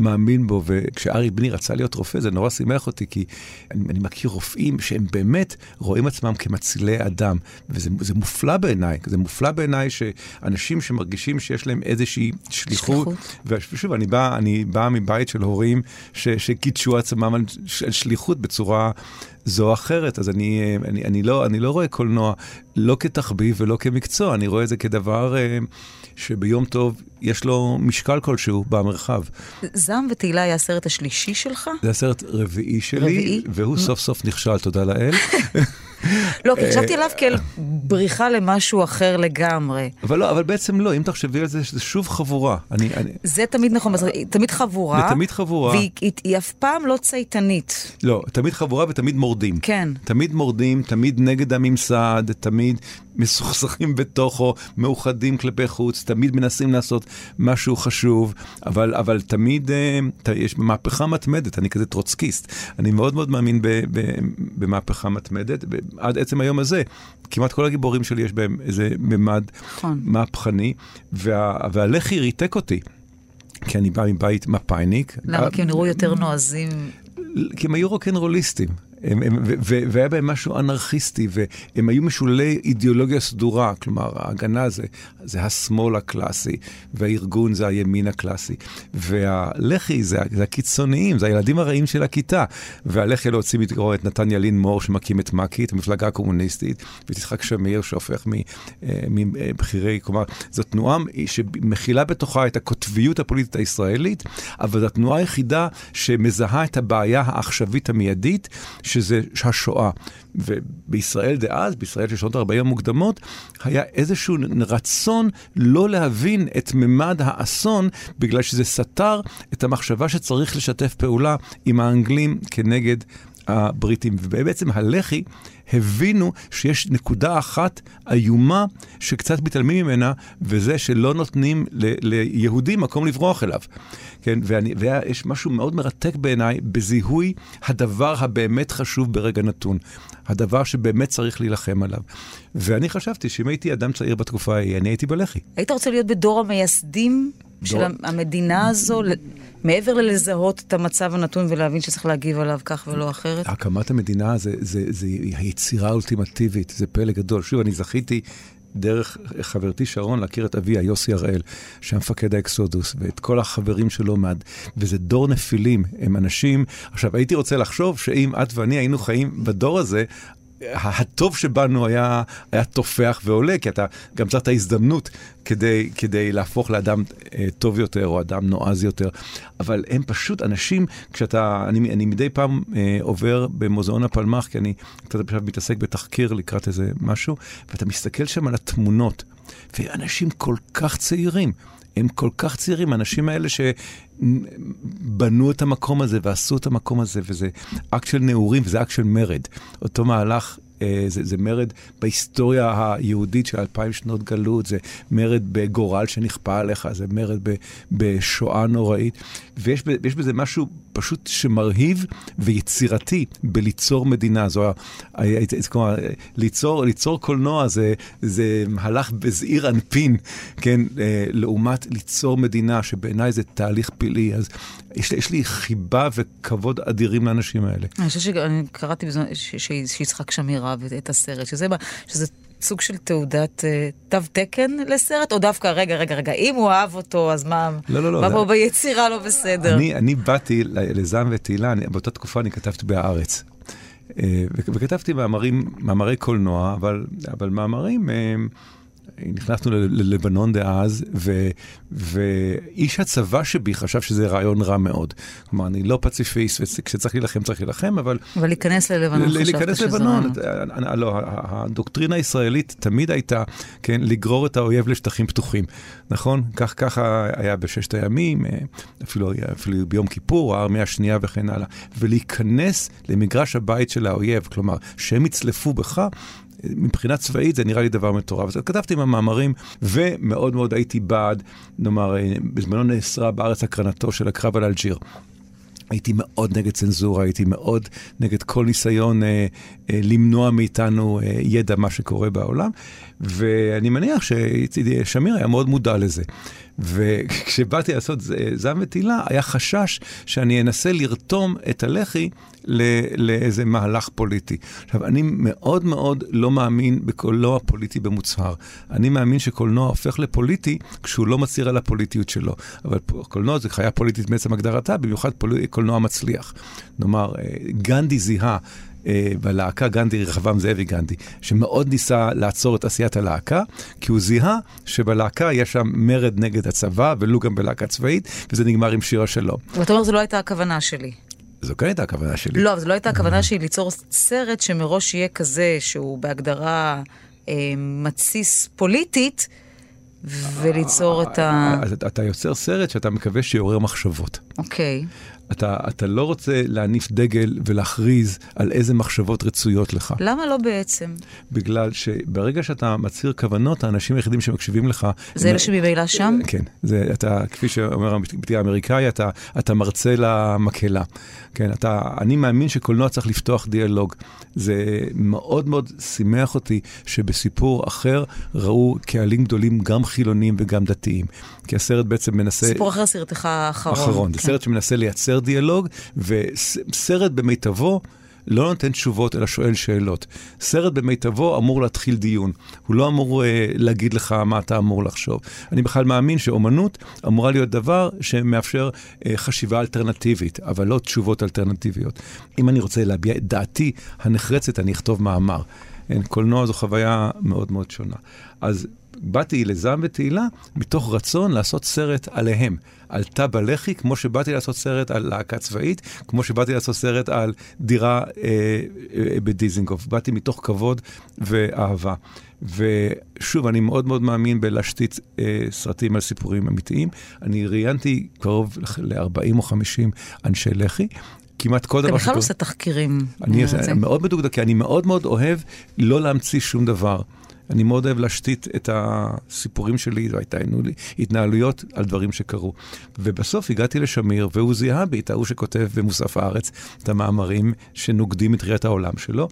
מאמין בו. וכשארי בני רצה להיות רופא, זה נורא שימח אותי, כי אני, אני מכיר רופאים שהם באמת רואים עצמם כמצילי אדם, וזה זה מופלא בעיניי. זה מופלא בעיניי שאנשים שמרגישים שיש להם איזושהי שליחות. שליחות. ושוב, אני בא, אני בא מבית של הורים ש, שקידשו עצמם על על שליחות בצורה זו או אחרת, אז אני, אה, אני, אני, לא, אני לא רואה קולנוע לא כתחביב ולא כמקצוע, אני רואה את זה כדבר אה, שביום טוב יש לו משקל כלשהו במרחב. זעם ותהילה היה הסרט השלישי שלך? זה הסרט רביעי שלי, רביעי? והוא סוף סוף נכשל, תודה לאל. לא, כי חשבתי עליו כאל בריחה למשהו אחר לגמרי. אבל לא, אבל בעצם לא, אם תחשבי על זה, זה שוב חבורה. אני, אני, זה תמיד נכון, בסרט, היא תמיד חבורה. זה תמיד חבורה. והיא היא, היא אף פעם לא צייתנית. לא, תמיד חבורה ותמיד מורדים. כן. תמיד מורדים, תמיד נגד הממסד, תמיד מסוכסכים בתוכו, מאוחדים כלפי חוץ, תמיד מנסים לעשות משהו חשוב, אבל, אבל תמיד אה, ת, יש מהפכה מתמדת, אני כזה טרוצקיסט. אני מאוד מאוד מאמין ב, ב, במהפכה מתמדת, עד עצם היום הזה. כמעט כל הגיבורים שלי יש בהם איזה ממד נכון. מהפכני, וה, והלח"י ריתק אותי. כי אני בא מבית מפאיניק. למה? כי הם נראו יותר נועזים. כי הם היו רוקנרוליסטים. הם, הם, ו, ו, והיה בהם משהו אנרכיסטי, והם היו משולי אידיאולוגיה סדורה, כלומר, ההגנה זה, זה השמאל הקלאסי, והארגון זה הימין הקלאסי, והלח"י זה, זה הקיצוניים, זה הילדים הרעים של הכיתה, והלח"י להוציא מתגרור את נתן ילין מור שמקים את מק"י, את המפלגה הקומוניסטית, ואת יצחק שמיר שהופך אה, מבכירי, כלומר, זו תנועה שמכילה בתוכה את הקוטביות הפוליטית הישראלית, אבל זו התנועה היחידה שמזהה את הבעיה העכשווית המיידית, שזה השואה. ובישראל דאז, בישראל של שנות ה-40 המוקדמות, היה איזשהו רצון לא להבין את ממד האסון, בגלל שזה סתר את המחשבה שצריך לשתף פעולה עם האנגלים כנגד הבריטים. ובעצם הלח"י הבינו שיש נקודה אחת איומה שקצת מתעלמים ממנה, וזה שלא נותנים ל- ליהודים מקום לברוח אליו. כן, ואני, ויש משהו מאוד מרתק בעיניי בזיהוי הדבר הבאמת חשוב ברגע נתון. הדבר שבאמת צריך להילחם עליו. ואני חשבתי שאם הייתי אדם צעיר בתקופה ההיא, אני הייתי בלח"י. היית רוצה להיות בדור המייסדים של דור- המדינה הזו, מעבר ללזהות את המצב הנתון ולהבין שצריך להגיב עליו כך ולא אחרת? הקמת המדינה זה, זה, זה היצירה האולטימטיבית, זה פלא גדול. שוב, אני זכיתי דרך חברתי שרון להכיר את אביה, יוסי הראל, שהיה מפקד האקסודוס, ואת כל החברים שלו, מעד, וזה דור נפילים, הם אנשים... עכשיו, הייתי רוצה לחשוב שאם את ואני היינו חיים בדור הזה, הטוב שבנו היה, היה תופח ועולה, כי אתה גם צריך את ההזדמנות כדי, כדי להפוך לאדם אה, טוב יותר או אדם נועז יותר, אבל הם פשוט אנשים, כשאתה, אני, אני מדי פעם אה, עובר במוזיאון הפלמ"ח, כי אני קצת עכשיו מתעסק בתחקיר לקראת איזה משהו, ואתה מסתכל שם על התמונות, ואנשים כל כך צעירים. הם כל כך צעירים, האנשים האלה שבנו את המקום הזה ועשו את המקום הזה, וזה אקט של נעורים וזה אקט של מרד. אותו מהלך אה, זה, זה מרד בהיסטוריה היהודית של אלפיים שנות גלות, זה מרד בגורל שנכפה עליך, זה מרד ב, בשואה נוראית. ויש בזה משהו פשוט שמרהיב ויצירתי בליצור מדינה. זו, כלומר, ליצור, ליצור קולנוע זה, זה מהלך בזעיר אנפין, כן, אה, לעומת ליצור מדינה, שבעיניי זה תהליך פלאי. אז יש, יש לי חיבה וכבוד אדירים לאנשים האלה. אני חושבת שאני קראתי שיצחק שמיר אהב את הסרט, שזה, שזה סוג של תעודת uh, תו תקן לסרט, או דווקא, רגע, רגע, רגע, אם הוא אהב אותו, אז מה, לא, לא, לא, מה פה זה... ביצירה לא בסדר? אני, אני באתי לזעם ותהילה, באותה תקופה אני כתבתי בהארץ. אה, וכתבתי מאמרים, מאמרי קולנוע, אבל, אבל מאמרים... אה, נכנסנו ללבנון דאז, ו, ואיש הצבא שבי חשב שזה רעיון רע מאוד. כלומר, אני לא פציפיסט, וכשצריך להילחם צריך להילחם, אבל... אבל להיכנס ללבנון חשבת שזה... להיכנס ללבנון. לא, הדוקטרינה הישראלית תמיד הייתה, כן, לגרור את האויב לשטחים פתוחים, נכון? כך, ככה היה בששת הימים, אה, אפילו, אפילו ביום כיפור, הארמיה השנייה וכן הלאה. ולהיכנס למגרש הבית של האויב, כלומר, שהם יצלפו בך, מבחינה צבאית זה נראה לי דבר מטורף. אז כתבתי עם המאמרים, ומאוד מאוד הייתי בעד, נאמר, אה, בזמנו נאסרה בארץ הקרנתו של הקרב על אלג'יר. הייתי מאוד נגד צנזורה, הייתי מאוד נגד כל ניסיון אה, אה, למנוע מאיתנו אה, ידע מה שקורה בעולם, ואני מניח ששמיר היה מאוד מודע לזה. וכשבאתי לעשות זעם ותהילה, היה חשש שאני אנסה לרתום את הלח"י לאיזה מהלך פוליטי. עכשיו, אני מאוד מאוד לא מאמין בקולנוע פוליטי במוצהר. אני מאמין שקולנוע הופך לפוליטי כשהוא לא מצהיר על הפוליטיות שלו. אבל קולנוע זה חיה פוליטית בעצם הגדרתה, במיוחד פול... קולנוע מצליח. נאמר, אה, גנדי זיהה בלהקה גנדי, רחבעם זאבי גנדי, שמאוד ניסה לעצור את עשיית הלהקה, כי הוא זיהה שבלהקה יש שם מרד נגד הצבא, ולו גם בלהקה צבאית, וזה נגמר עם שיר השלום. ואתה אומר, זו לא הייתה הכוונה שלי. זו כן הייתה הכוונה שלי. לא, אבל זו לא הייתה הכוונה שלי ליצור סרט שמראש יהיה כזה, שהוא בהגדרה אה, מתסיס פוליטית, וליצור את ה... אתה יוצר סרט שאתה מקווה שיעורר מחשבות. אוקיי. Okay. אתה, אתה לא רוצה להניף דגל ולהכריז על איזה מחשבות רצויות לך. למה לא בעצם? בגלל שברגע שאתה מצהיר כוונות, האנשים היחידים שמקשיבים לך... זה אלה שממילא שם? כן. זה, אתה, כפי שאומר המפתיע האמריקאי, אתה, אתה מרצה למקהלה. כן, אתה, אני מאמין שקולנוע צריך לפתוח דיאלוג. זה מאוד מאוד שימח אותי שבסיפור אחר ראו קהלים גדולים, גם חילונים וגם דתיים. כי הסרט בעצם מנסה... סיפור אחר סרטך האחרון. אחרון. כן. זה סרט שמנסה לייצר דיאלוג, וסרט במיטבו... לא נותן תשובות, אלא שואל שאלות. סרט במיטבו אמור להתחיל דיון. הוא לא אמור אה, להגיד לך מה אתה אמור לחשוב. אני בכלל מאמין שאומנות אמורה להיות דבר שמאפשר אה, חשיבה אלטרנטיבית, אבל לא תשובות אלטרנטיביות. אם אני רוצה להביע את דעתי הנחרצת, אני אכתוב מאמר. אין, קולנוע זו חוויה מאוד מאוד שונה. אז באתי לזעם ותהילה מתוך רצון לעשות סרט עליהם, על תא בלח"י, כמו שבאתי לעשות סרט על להקה צבאית, כמו שבאתי לעשות סרט על דירה אה, אה, בדיזינגוף. באתי מתוך כבוד ואהבה. ושוב, אני מאוד מאוד מאמין בלהשתית אה, סרטים על סיפורים אמיתיים. אני ראיינתי קרוב ל-40 או 50 אנשי לח"י. כמעט כל דבר. אתה בכלל עושה תחקירים. אני מאוד מדוקדק, כי אני מאוד מאוד אוהב לא להמציא שום דבר. אני מאוד אוהב להשתית את הסיפורים שלי, זו הייתה התנהלויות על דברים שקרו. ובסוף הגעתי לשמיר, והוא זיהה בי את ההוא שכותב במוסף הארץ את המאמרים שנוגדים את ראיית העולם שלו.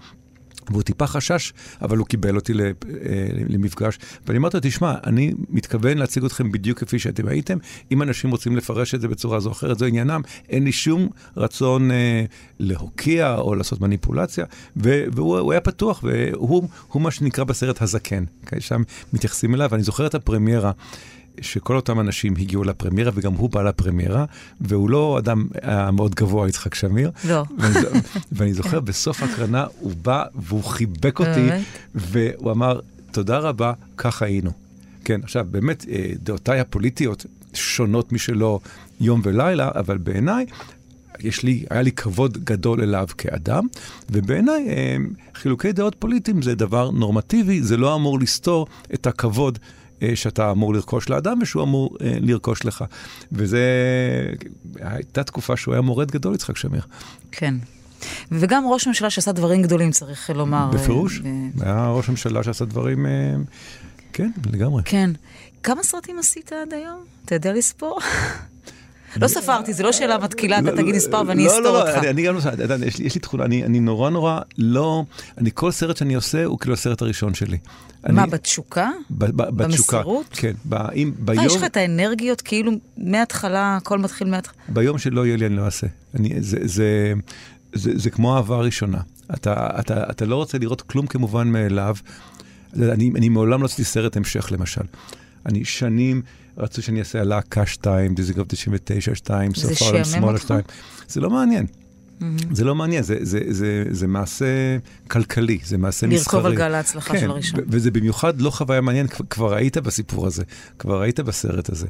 והוא טיפה חשש, אבל הוא קיבל אותי אה, למפגש. ואני אמרתי לו, תשמע, אני מתכוון להציג אתכם בדיוק כפי שאתם הייתם. אם אנשים רוצים לפרש את זה בצורה זו או אחרת, זו עניינם. אין לי שום רצון אה, להוקיע או לעשות מניפולציה. והוא היה פתוח, והוא מה שנקרא בסרט הזקן. שם מתייחסים אליו, ואני זוכר את הפרמיירה. שכל אותם אנשים הגיעו לפרמיירה, וגם הוא בא לפרמיירה, והוא לא אדם אה, מאוד גבוה, יצחק שמיר. לא. ואני, ואני זוכר, בסוף הקרנה הוא בא והוא חיבק אותי, והוא אמר, תודה רבה, כך היינו. כן, עכשיו, באמת, אה, דעותיי הפוליטיות שונות משלו יום ולילה, אבל בעיניי, יש לי, היה לי כבוד גדול אליו כאדם, ובעיניי אה, חילוקי דעות פוליטיים זה דבר נורמטיבי, זה לא אמור לסתור את הכבוד שאתה אמור לרכוש לאדם ושהוא אמור אה, לרכוש לך. וזה, הייתה תקופה שהוא היה מורד גדול, יצחק שמיר. כן. וגם ראש ממשלה שעשה דברים גדולים, צריך לומר. בפירוש, ו- היה ראש ממשלה שעשה דברים, אה, כן, לגמרי. כן. כמה סרטים עשית עד היום? אתה יודע לספור? לא ספרתי, זו לא שאלה מתקילה, אתה תגיד מספר ואני לא, אסתור לא, לא, אותך. אני- גם לא, יודע, יש לי- תכונה, אני נורא נורא לא, אני כל סרט שאני עושה הוא כאילו הסרט הראשון שלי. מה, בתשוקה? בתשוקה. במסירות? כן, ביום... יש לך את האנרגיות כאילו מההתחלה, הכל מתחיל מההתחלה? ביום שלא יהיה לי, אני לא אעשה. אני, זה, זה, זה, זה כמו אהבה ראשונה. אתה, אתה, אתה לא רוצה לראות כלום כמובן מאליו. אני, אני מעולם לא עשיתי סרט המשך, למשל. אני שנים רצו שאני אעשה הלהקה 2, דיזיגרף 99 2, זה סוף העולם שמאלה אותך? 2. זה לא מעניין. זה לא מעניין, זה, זה, זה, זה מעשה כלכלי, זה מעשה מסחרי. לרכוב על גל ההצלחה כן, של הראשון. וזה במיוחד לא חוויה מעניינת, כבר, כבר היית בסיפור הזה, כבר היית בסרט הזה.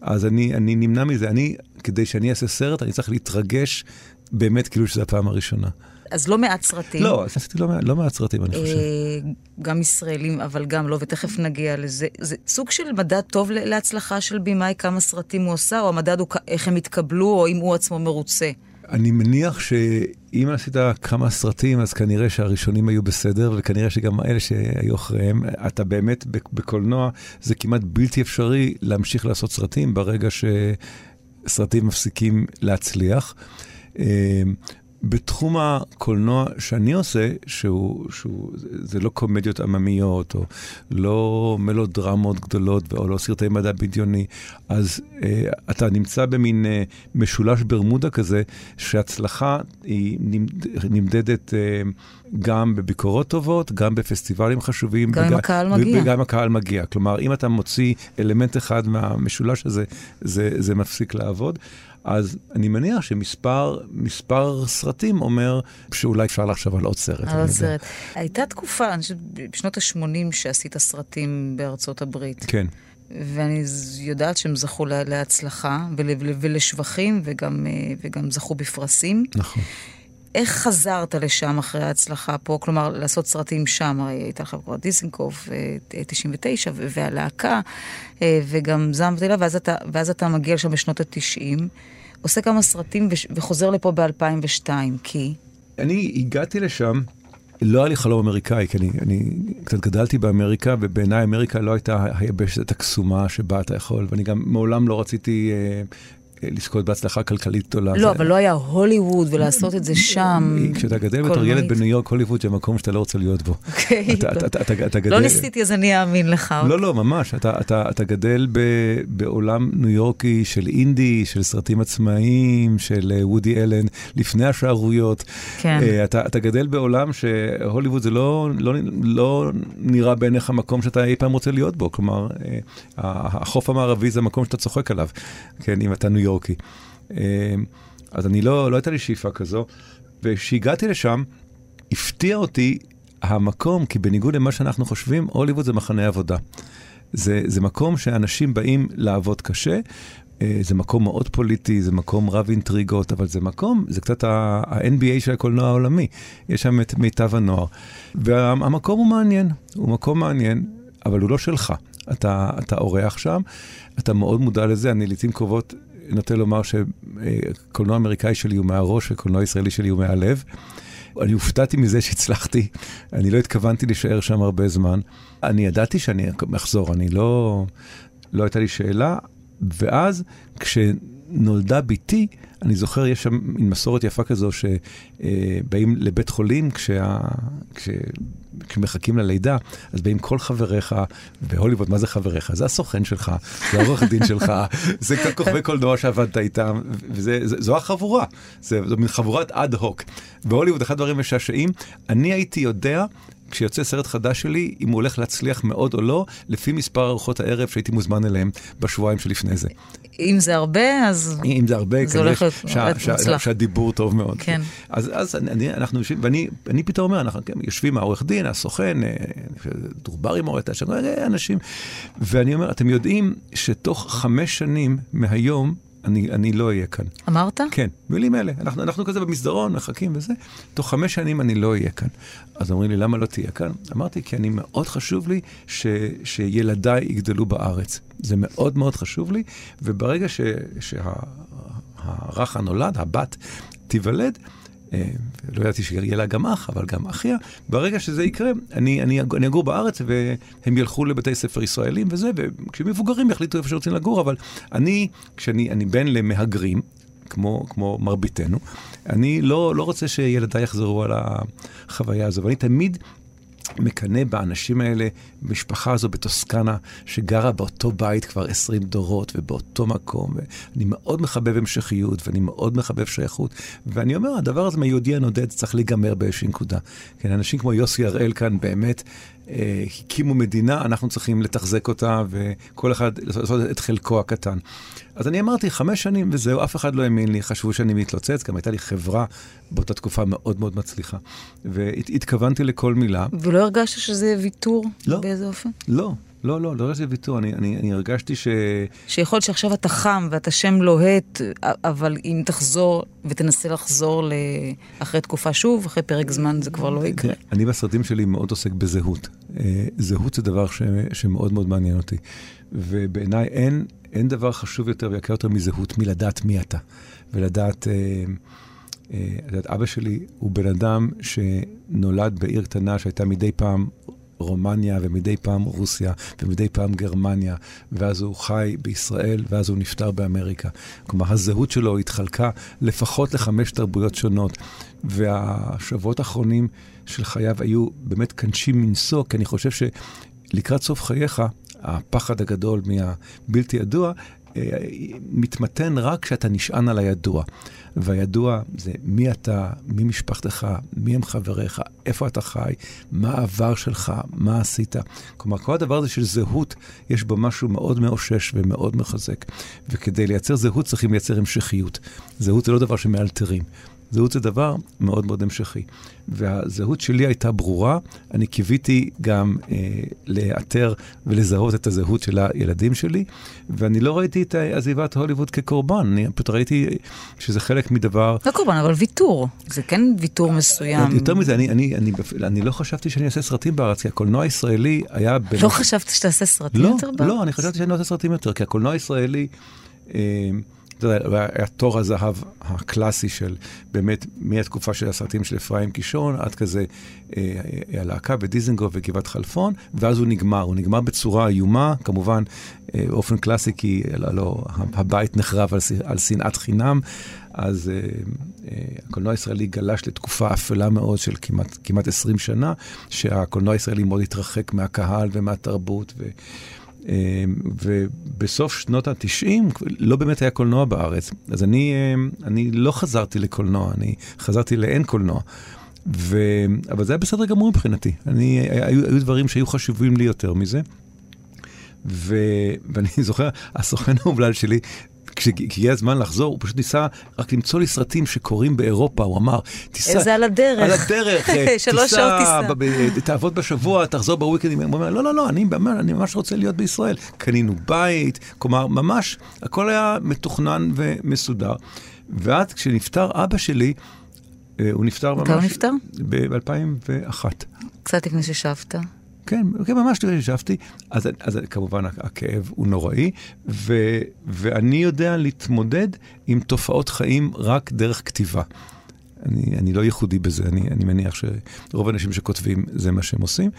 אז אני, אני נמנע מזה, אני, כדי שאני אעשה סרט, אני צריך להתרגש באמת כאילו שזו הפעם הראשונה. אז לא מעט סרטים. לא, אז עשיתי לא, לא מעט סרטים, אני חושב. אה, גם ישראלים, אבל גם לא, ותכף נגיע לזה. זה סוג של מדד טוב להצלחה של במאי, כמה סרטים הוא עשה, או המדד הוא איך הם התקבלו, או אם הוא עצמו מרוצה. אני מניח שאם עשית כמה סרטים, אז כנראה שהראשונים היו בסדר, וכנראה שגם אלה שהיו אחריהם, אתה באמת, בק- בקולנוע, זה כמעט בלתי אפשרי להמשיך לעשות סרטים ברגע שסרטים מפסיקים להצליח. בתחום הקולנוע שאני עושה, שהוא, שהוא, זה לא קומדיות עממיות, או לא מלודרמות גדולות, או לא סרטי מדע בדיוני, אז אה, אתה נמצא במין אה, משולש ברמודה כזה, שהצלחה היא נמד, נמדדת אה, גם בביקורות טובות, גם בפסטיבלים חשובים. גם אם הקהל מגיע. וגם אם הקהל מגיע. כלומר, אם אתה מוציא אלמנט אחד מהמשולש הזה, זה, זה מפסיק לעבוד. אז אני מניח שמספר מספר סרטים אומר שאולי אפשר לחשוב על עוד סרט. על יודע. הסרט. הייתה תקופה, אני חושבת, בשנות ה-80 שעשית סרטים בארצות הברית. כן. ואני יודעת שהם זכו לה- להצלחה ול, ול, ולשבחים, וגם, אה, וגם זכו בפרסים. נכון. איך חזרת לשם אחרי ההצלחה פה? כלומר, לעשות סרטים שם, הרי הייתה לך כבר דיזנקוף, אה, 99, ו- והלהקה, אה, וגם זעם ותהילה, ואז ואז אתה מגיע לשם בשנות ה-90, עושה כמה סרטים וחוזר לפה ב-2002, כי... אני הגעתי לשם, לא היה לי חלום אמריקאי, כי אני, אני קצת גדלתי באמריקה, ובעיניי אמריקה לא הייתה היבשת הקסומה שבה אתה יכול, ואני גם מעולם לא רציתי אה, אה, לזכות בהצלחה כלכלית גדולה. לא, זה- אבל לא היה הוליווד ולעשות את זה שם. כשאתה גדל בתור ילד. בניו יורק, הוליווד זה מקום שאתה לא רוצה להיות בו. אוקיי, אתה- לא. אתה- אתה- אתה- אתה גדל- לא ניסיתי, אז אני אאמין לך. לא, לא, ממש. אתה, אתה, אתה גדל ב, בעולם ניו יורקי של אינדי, של סרטים עצמאיים, של אה, וודי אלן, לפני השערוריות. כן. אה, אתה, אתה גדל בעולם שהוליווד זה לא, לא, לא נראה בעיניך מקום שאתה אי פעם רוצה להיות בו. כלומר, אה, החוף המערבי זה המקום שאתה צוחק עליו, כן, אם אתה ניו יורקי. אה, אז אני לא, לא הייתה לי שאיפה כזו. וכשהגעתי לשם, הפתיע אותי המקום, כי בניגוד למה שאנחנו חושבים, הוליווד זה מחנה עבודה. זה, זה מקום שאנשים באים לעבוד קשה, אה, זה מקום מאוד פוליטי, זה מקום רב אינטריגות, אבל זה מקום, זה קצת ה-NBA של הקולנוע העולמי. יש שם את מיטב הנוער. והמקום הוא מעניין, הוא מקום מעניין, אבל הוא לא שלך. אתה, אתה אורח שם, אתה מאוד מודע לזה, אני לעיתים קרובות נוטה לומר שקולנוע אמריקאי שלי הוא מהראש וקולנוע ישראלי שלי הוא מהלב. אני הופתעתי מזה שהצלחתי, אני לא התכוונתי להישאר שם הרבה זמן. אני ידעתי שאני אחזור, אני לא, לא הייתה לי שאלה. ואז כשנולדה בתי, אני זוכר, יש שם מסורת יפה כזו שבאים לבית חולים כשה, כש, כשמחכים ללידה, אז באים כל חבריך, בהוליווד, מה זה חבריך? זה הסוכן שלך, זה העורך דין שלך, זה כוכבי קולנוע שעבדת איתם, וזו החבורה, זה, זו מין חבורת אד הוק. בהוליווד, אחד הדברים משעשעים, אני הייתי יודע כשיוצא סרט חדש שלי, אם הוא הולך להצליח מאוד או לא, לפי מספר ארוחות הערב שהייתי מוזמן אליהם בשבועיים שלפני זה. אם זה הרבה, אז אם זה הרבה, זה הולך להיות מוצלח. שהדיבור טוב מאוד. כן. אז, אז אני, אנחנו יושבים, ואני אני פתאום אומר, אנחנו כן, יושבים העורך דין, הסוכן, אה, דורברי מורט, שם אה, אנשים, ואני אומר, אתם יודעים שתוך חמש שנים מהיום, אני, אני לא אהיה כאן. אמרת? כן, מילים אלה. אנחנו, אנחנו כזה במסדרון, מחכים וזה. תוך חמש שנים אני לא אהיה כאן. אז אומרים לי, למה לא תהיה כאן? אמרתי, כי אני, מאוד חשוב לי ש, שילדיי יגדלו בארץ. זה מאוד מאוד חשוב לי, וברגע שהרך הנולד, הבת, תיוולד, לא ידעתי שיהיה לה גם אח, אבל גם אחיה. ברגע שזה יקרה, אני, אני, אני אגור בארץ והם ילכו לבתי ספר ישראלים וזה, וכשהם מבוגרים יחליטו איפה שרוצים לגור, אבל אני, כשאני אני בן למהגרים, כמו, כמו מרביתנו, אני לא, לא רוצה שילדיי יחזרו על החוויה הזו, ואני תמיד מקנא באנשים האלה, משפחה הזו בטוסקנה, שגרה באותו בית כבר 20 דורות ובאותו מקום, ואני מאוד מחבב המשכיות ואני מאוד מחבב שייכות, ואני אומר, הדבר הזה מהיהודי הנודד צריך להיגמר באיזושהי נקודה. כן, אנשים כמו יוסי הראל כאן באמת אה, הקימו מדינה, אנחנו צריכים לתחזק אותה, וכל אחד לעשות את חלקו הקטן. אז אני אמרתי, חמש שנים וזהו, אף אחד לא האמין לי, חשבו שאני מתלוצץ, גם הייתה לי חברה באותה תקופה מאוד מאוד מצליחה. והתכוונתי לכל מילה. ולא הרגשת שזה ויתור? לא. באיזה אופן? לא, לא, לא, לא הרגשתי ויתור, אני, אני, אני הרגשתי ש... שיכול להיות שעכשיו אתה חם ואתה שם לוהט, אבל אם תחזור ותנסה לחזור ל... אחרי תקופה שוב, אחרי פרק זמן זה כבר לא יקרה. אני בסרטים שלי מאוד עוסק בזהות. אה, זהות זה דבר ש, שמאוד מאוד מעניין אותי. ובעיניי אין, אין דבר חשוב יותר ויקר יותר מזהות, מלדעת מי אתה. ולדעת, אה, אה, אבא שלי הוא בן אדם שנולד בעיר קטנה שהייתה מדי פעם רומניה ומדי פעם רוסיה ומדי פעם גרמניה, ואז הוא חי בישראל ואז הוא נפטר באמריקה. כלומר, הזהות שלו התחלקה לפחות לחמש תרבויות שונות, והשבועות האחרונים של חייו היו באמת קנשים מנשוא, כי אני חושב שלקראת סוף חייך, הפחד הגדול מהבלתי ידוע, אה, מתמתן רק כשאתה נשען על הידוע. והידוע זה מי אתה, מי משפחתך, מי הם חבריך, איפה אתה חי, מה העבר שלך, מה עשית. כלומר, כל הדבר הזה של זהות, יש בו משהו מאוד מאושש ומאוד מחזק. וכדי לייצר זהות צריכים לייצר המשכיות. זהות זה לא דבר שמאלתרים. זהות זה דבר מאוד מאוד המשכי. והזהות שלי הייתה ברורה, אני קיוויתי גם אה, לאתר ולזהות את הזהות של הילדים שלי, ואני לא ראיתי את עזיבת הוליווד כקורבן, אני פשוט ראיתי שזה חלק מדבר... לא קורבן, אבל ויתור. זה כן ויתור מסוים. יותר מזה, אני, אני, אני, אני לא חשבתי שאני אעשה סרטים בארץ, כי הקולנוע הישראלי היה... בין... לא חשבת שתעשה סרטים לא, יותר בארץ? לא, אני חשבתי שאני לא אעשה סרטים יותר, כי הקולנוע הישראלי... אה, יודע, היה תור הזהב הקלאסי של באמת מהתקופה של הסרטים של אפרים קישון עד כזה אה, הלהקה בדיזנגוף וגבעת חלפון, ואז הוא נגמר. הוא נגמר בצורה איומה, כמובן אה, באופן קלאסי, כי לא, לא, הבית נחרב על, על שנאת חינם. אז אה, אה, הקולנוע הישראלי גלש לתקופה אפלה מאוד של כמעט, כמעט 20 שנה, שהקולנוע הישראלי מאוד התרחק מהקהל ומהתרבות. ו... ובסוף שנות ה-90 לא באמת היה קולנוע בארץ. אז אני, אני לא חזרתי לקולנוע, אני חזרתי לאין קולנוע. ו... אבל זה היה בסדר גמור מבחינתי. אני, היו, היו דברים שהיו חשובים לי יותר מזה. ו... ואני זוכר, הסוכן האומלל שלי, כשהגיע הזמן לחזור, הוא פשוט ניסה רק למצוא לי סרטים שקורים באירופה, הוא אמר, תיסע... זה על הדרך. על הדרך, שעות תיסע. ב- תעבוד בשבוע, תחזור בוויקנדים. הוא אומר, לא, לא, לא, אני, אני ממש רוצה להיות בישראל. קנינו בית, כלומר, ממש, הכל היה מתוכנן ומסודר. ואז כשנפטר אבא שלי, אה, הוא נפטר ממש... הוא נפטר? ב-2001. קצת לפני ששבת. כן, כן, ממש לפני שישבתי, אז, אז כמובן הכאב הוא נוראי, ו, ואני יודע להתמודד עם תופעות חיים רק דרך כתיבה. אני, אני לא ייחודי בזה, אני, אני מניח שרוב האנשים שכותבים זה מה שהם עושים.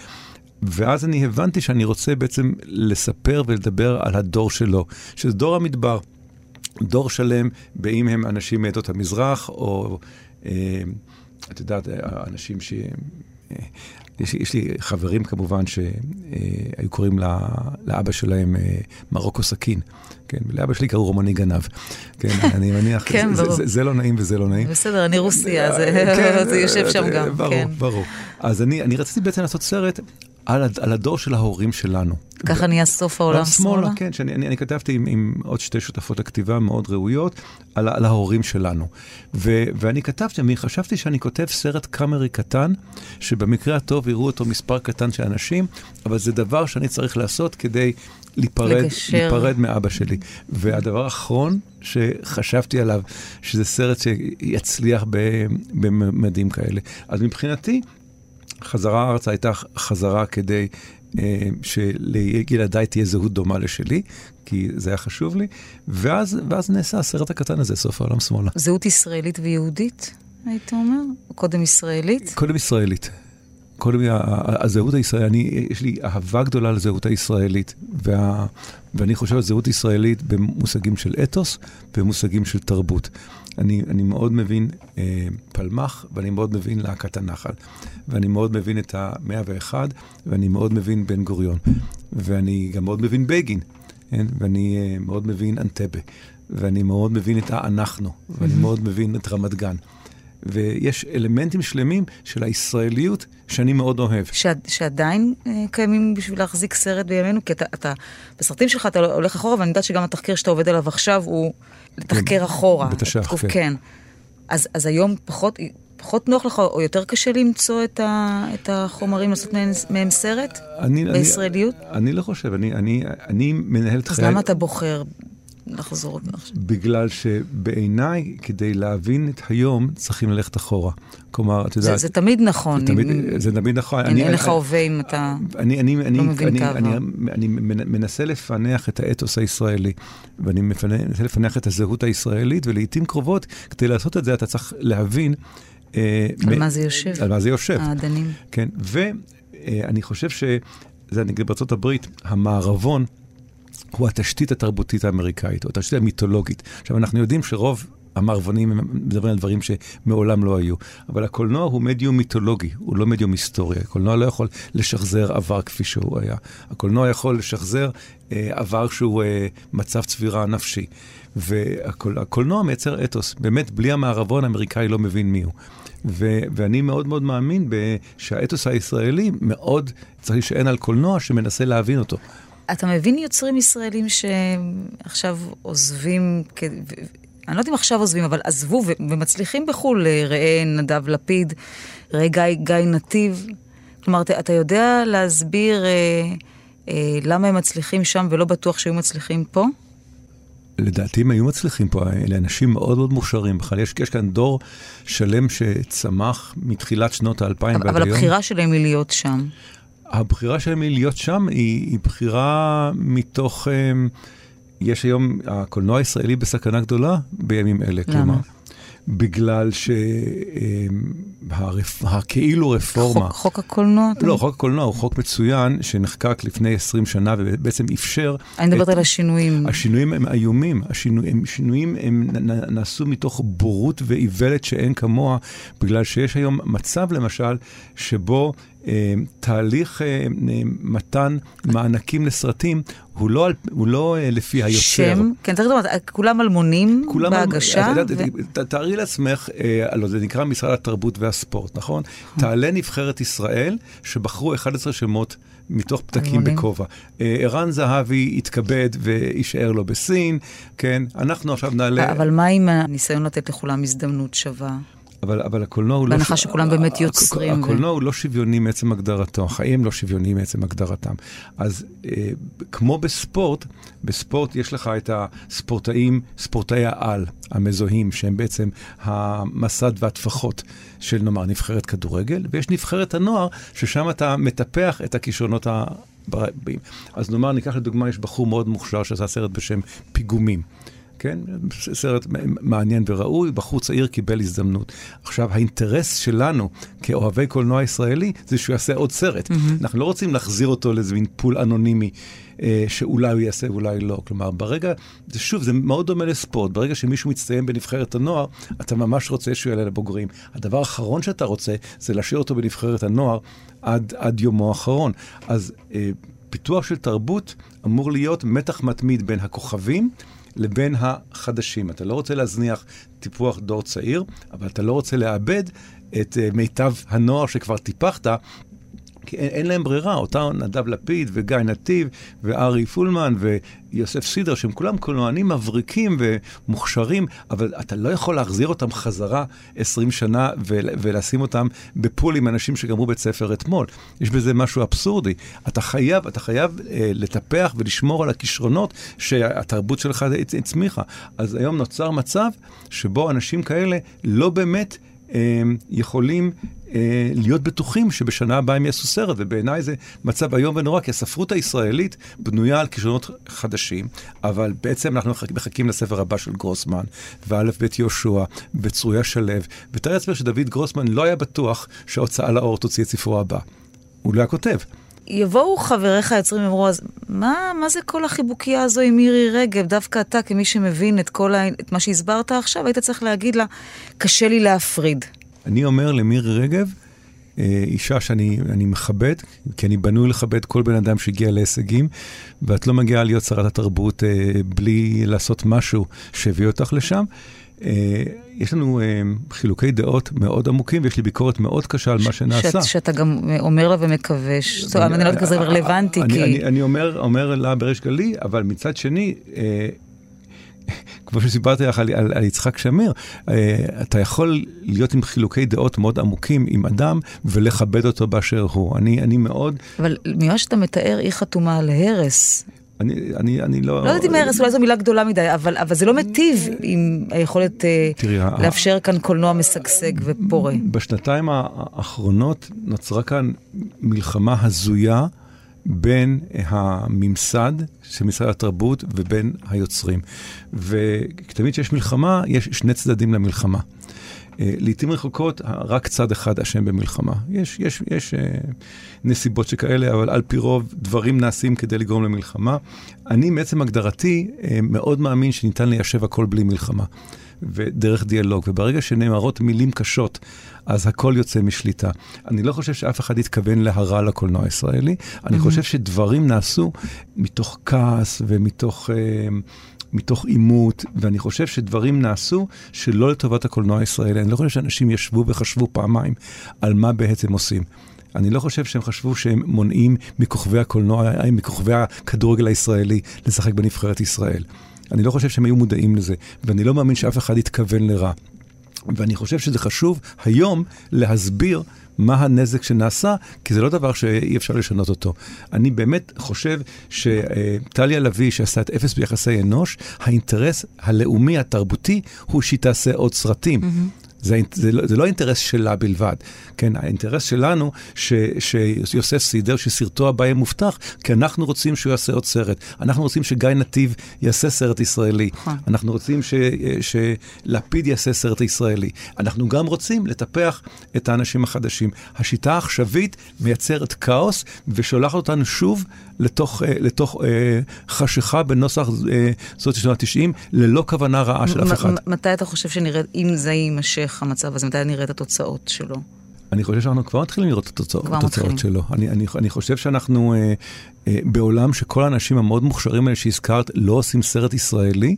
ואז אני הבנתי שאני רוצה בעצם לספר ולדבר על הדור שלו, שזה דור המדבר. דור שלם, באם הם אנשים מעדות המזרח, או, אה, את יודעת, אנשים ש... יש, יש לי חברים כמובן שהיו קוראים לה, לאבא שלהם אה, מרוקו סכין. כן, ולאבא שלי קראו רומני גנב. כן, אני מניח, כן, זה, ברור. זה, זה לא נעים וזה לא נעים. בסדר, אני רוסיה, זה, כן, זה יושב שם אה, גם, ברור, כן. ברור. אז אני, אני רציתי בעצם לעשות סרט על, הד- על הדור של ההורים שלנו. ככה נהיה סוף העולם שמאלה? כן, שאני, אני, אני כתבתי עם, עם עוד שתי שותפות הכתיבה מאוד ראויות על, על ההורים שלנו. ו, ואני כתבתי, אני חשבתי שאני כותב סרט קאמרי קטן, שבמקרה הטוב יראו אותו מספר קטן של אנשים, אבל זה דבר שאני צריך לעשות כדי להיפרד. להיפרד מאבא שלי. והדבר האחרון שחשבתי עליו, שזה סרט שיצליח בממדים כאלה. אז מבחינתי, חזרה ארצה הייתה חזרה כדי אה, שלילדיי תהיה זהות דומה לשלי, כי זה היה חשוב לי, ואז, ואז נעשה הסרט הקטן הזה, סוף העולם שמאלה. זהות ישראלית ויהודית, היית אומר? או קודם ישראלית? קודם ישראלית. קודם הזהות הישראלית, אני, יש לי אהבה גדולה לזהות הישראלית, וה, ואני חושב על זהות ישראלית במושגים של אתוס ובמושגים של תרבות. אני, אני מאוד מבין אה, פלמח, ואני מאוד מבין להקת הנחל, ואני מאוד מבין את המאה ואחד, ואני מאוד מבין בן גוריון, ואני גם מאוד מבין בגין, כן? ואני אה, מאוד מבין אנטבה, ואני מאוד מבין את האנחנו, ואני מאוד מבין את רמת גן. ויש אלמנטים שלמים של הישראליות שאני מאוד אוהב. ש... שעדיין אה, קיימים בשביל להחזיק סרט בימינו? כי אתה, אתה, בסרטים שלך אתה הולך אחורה, ואני יודעת שגם התחקיר שאתה עובד עליו עכשיו הוא לתחקר אחורה. בתש"ח, כן. כן. אז, אז היום פחות, פחות נוח לך, או יותר קשה למצוא את, ה, את החומרים, לעשות מהם, מהם סרט? אני, בישראליות? אני, אני לא חושב, אני, אני, אני מנהל את אז חיי... למה אתה בוחר לחזור עכשיו? בגלל שבעיניי, כדי להבין את היום, צריכים ללכת אחורה. כלומר, את זה, יודעת... זה תמיד נכון. זה תמיד, אם- זה תמיד נכון. אין, אין לך הווה אם אתה... אני, אני, אני, לא מבין אני, את העבר. אני, אני מנ- מנסה לפענח את האתוס הישראלי, ואני מפנה- מנסה לפענח את הזהות הישראלית, ולעיתים קרובות, כדי לעשות את זה, אתה צריך להבין... אה, על מה זה יושב. על מה זה יושב. האדנים. כן, ואני חושב שזה, נגיד בארצות הברית, המערבון הוא התשתית התרבותית האמריקאית, או התשתית המיתולוגית. עכשיו, אנחנו יודעים שרוב המערבונים מדברים על דברים שמעולם לא היו, אבל הקולנוע הוא מדיום מיתולוגי, הוא לא מדיום היסטורי. הקולנוע לא יכול לשחזר עבר כפי שהוא היה. הקולנוע יכול לשחזר אה, עבר שהוא אה, מצב צבירה נפשי. והקולנוע מייצר אתוס. באמת, בלי המערבון האמריקאי לא מבין מי הוא. ו- ואני מאוד מאוד מאמין שהאתוס הישראלי מאוד צריך להישען על קולנוע שמנסה להבין אותו. אתה מבין יוצרים ישראלים שעכשיו עוזבים, כ- אני לא יודעת אם עכשיו עוזבים, אבל עזבו ו- ומצליחים בחו"ל, אה, ראה נדב לפיד, ראה גיא, גיא נתיב. כלומר, אתה, אתה יודע להסביר אה, אה, למה הם מצליחים שם ולא בטוח שהיו מצליחים פה? לדעתי הם היו מצליחים פה, אלה אנשים מאוד מאוד מוכשרים. בכלל, יש, יש כאן דור שלם שצמח מתחילת שנות האלפיים אבל, ועד אבל היום. הבחירה שלהם היא להיות שם. הבחירה שלהם היא להיות שם היא, היא בחירה מתוך... אמ, יש היום, הקולנוע הישראלי בסכנה גדולה בימים אלה. למה? כלומר, בגלל שהכאילו רפורמה... חוק, חוק הקולנוע? אתה לא, אומר? חוק הקולנוע הוא חוק מצוין שנחקק לפני 20 שנה ובעצם אפשר... אני מדברת על השינויים. השינויים הם איומים, השינויים, שינויים הם נעשו מתוך בורות ואיוולת שאין כמוה, בגלל שיש היום מצב למשל שבו תהליך אה, אה, מתן מענקים לסרטים הוא לא, הוא לא אה, לפי היוצר. שם, כן, צריך לומר, כולם אלמונים כולם, בהגשה. יודעת, ו- תארי לעצמך, אה, לא, זה נקרא משרד התרבות והספורט, נכון? תעלה נבחרת ישראל, שבחרו 11 שמות מתוך פתקים. בכובע. אה, ערן זהבי יתכבד ויישאר לו בסין, כן? אנחנו עכשיו נעלה... אבל מה עם הניסיון לתת לכולם הזדמנות שווה? אבל, אבל הקולנוע הוא לא... בהנחה שכולם באמת יוצרים ו- הקולנוע הוא לא שוויוני מעצם הגדרתו, החיים לא שוויוניים מעצם הגדרתם. אז אה, כמו בספורט, בספורט יש לך את הספורטאים, ספורטאי העל, המזוהים, שהם בעצם המסד והטפחות של נאמר נבחרת כדורגל, ויש נבחרת הנוער, ששם אתה מטפח את הכישרונות הבאים. אז נאמר, ניקח לדוגמה, יש בחור מאוד מוכשר שעשה סרט בשם פיגומים. כן? סרט מעניין וראוי, בחור צעיר קיבל הזדמנות. עכשיו, האינטרס שלנו כאוהבי קולנוע ישראלי זה שהוא יעשה עוד סרט. Mm-hmm. אנחנו לא רוצים להחזיר אותו לאיזה מין פול אנונימי. אה, שאולי הוא יעשה ואולי לא. כלומר, ברגע, זה שוב, זה מאוד דומה לספורט. ברגע שמישהו מצטיין בנבחרת הנוער, אתה ממש רוצה שהוא יעלה לבוגרים. הדבר האחרון שאתה רוצה זה להשאיר אותו בנבחרת הנוער עד, עד יומו האחרון. אז אה, פיתוח של תרבות אמור להיות מתח מתמיד בין הכוכבים לבין החדשים. אתה לא רוצה להזניח טיפוח דור צעיר, אבל אתה לא רוצה לאבד את uh, מיטב הנוער שכבר טיפחת כי אין, אין להם ברירה, אותה נדב לפיד וגיא נתיב וארי פולמן ויוסף סידר, שהם כולם קולנוענים מבריקים ומוכשרים, אבל אתה לא יכול להחזיר אותם חזרה 20 שנה ולשים אותם בפול עם אנשים שגמרו בית ספר אתמול. יש בזה משהו אבסורדי. אתה חייב, אתה חייב אה, לטפח ולשמור על הכישרונות שהתרבות שלך הצמיחה. אז היום נוצר מצב שבו אנשים כאלה לא באמת... אה, יכולים אה, להיות בטוחים שבשנה הבאה הם יעשו סרט, ובעיניי זה מצב איום ונורא, כי הספרות הישראלית בנויה על כישרונות חדשים, אבל בעצם אנחנו מחכים לספר הבא של גרוסמן, ואלף בית יהושע, וצרויה שלו, ותאר לעצמך שדוד גרוסמן לא היה בטוח שההוצאה לאור תוציא את ספרו הבא. הוא לא היה כותב. יבואו חבריך היוצרים ואמרו, אז מה, מה זה כל החיבוקייה הזו עם מירי רגב? דווקא אתה, כמי שמבין את כל ה... את מה שהסברת עכשיו, היית צריך להגיד לה, קשה לי להפריד. אני אומר למירי רגב, אה, אישה שאני מכבד, כי אני בנוי לכבד כל בן אדם שהגיע להישגים, ואת לא מגיעה להיות שרת התרבות אה, בלי לעשות משהו שהביא אותך לשם. אה, יש לנו חילוקי דעות מאוד עמוקים, ויש לי ביקורת מאוד קשה על מה שנעשה. שאתה גם אומר לה ומקווה, אני לא יודעת כזה רלוונטי, כי... אני אומר לה בריש גלי, אבל מצד שני, כמו שסיפרתי לך על, על, על יצחק שמיר, אה, אתה יכול להיות עם חילוקי דעות מאוד עמוקים עם אדם ולכבד אותו באשר הוא. אני, אני מאוד... אבל ממה שאתה מתאר, היא חתומה על הרס. אני, אני, אני לא... לא יודעת אם הרס, אולי זו מילה גדולה מדי, אבל, אבל זה לא מיטיב עם היכולת אה, תראי, לאפשר כאן קולנוע משגשג ופורה. בשנתיים האחרונות נוצרה כאן מלחמה הזויה. בין הממסד של משרד התרבות ובין היוצרים. ותמיד כשיש מלחמה, יש שני צדדים למלחמה. אה, לעתים רחוקות, רק צד אחד אשם במלחמה. יש, יש, יש אה, נסיבות שכאלה, אבל על פי רוב דברים נעשים כדי לגרום למלחמה. אני מעצם הגדרתי אה, מאוד מאמין שניתן ליישב הכל בלי מלחמה. ודרך דיאלוג, וברגע שנאמרות מילים קשות, אז הכל יוצא משליטה. אני לא חושב שאף אחד התכוון להרע לקולנוע הישראלי, אני חושב שדברים נעשו מתוך כעס ומתוך... אה, מתוך עימות, ואני חושב שדברים נעשו שלא לטובת הקולנוע הישראלי. אני לא חושב שאנשים ישבו וחשבו פעמיים על מה בעצם עושים. אני לא חושב שהם חשבו שהם מונעים מכוכבי הקולנוע, מכוכבי הכדורגל הישראלי לשחק בנבחרת ישראל. אני לא חושב שהם היו מודעים לזה, ואני לא מאמין שאף אחד התכוון לרע. ואני חושב שזה חשוב היום להסביר מה הנזק שנעשה, כי זה לא דבר שאי אפשר לשנות אותו. אני באמת חושב שטליה לביא, שעשה את אפס ביחסי אנוש, האינטרס הלאומי התרבותי הוא שהיא תעשה עוד סרטים. Mm-hmm. זה, זה, לא, זה לא האינטרס שלה בלבד, כן? האינטרס שלנו ש, שיוסף סידר, שסרטו הבא יהיה מובטח, כי אנחנו רוצים שהוא יעשה עוד סרט. אנחנו רוצים שגיא נתיב יעשה סרט ישראלי. נכון. אנחנו רוצים ש, שלפיד יעשה סרט ישראלי. אנחנו גם רוצים לטפח את האנשים החדשים. השיטה העכשווית מייצרת כאוס ושולחת אותנו שוב לתוך, אה, לתוך אה, חשיכה בנוסח אה, זאת שנות ה-90, ללא כוונה רעה של אף אחד. מתי אתה חושב שנראה, אם זה יימשך המצב הזה, מתי נראה את התוצאות שלו? אני חושב שאנחנו כבר מתחילים לראות את התוצאות, התוצאות שלו. אני, אני, אני חושב שאנחנו אה, אה, בעולם שכל האנשים המאוד מוכשרים האלה שהזכרת לא עושים סרט ישראלי,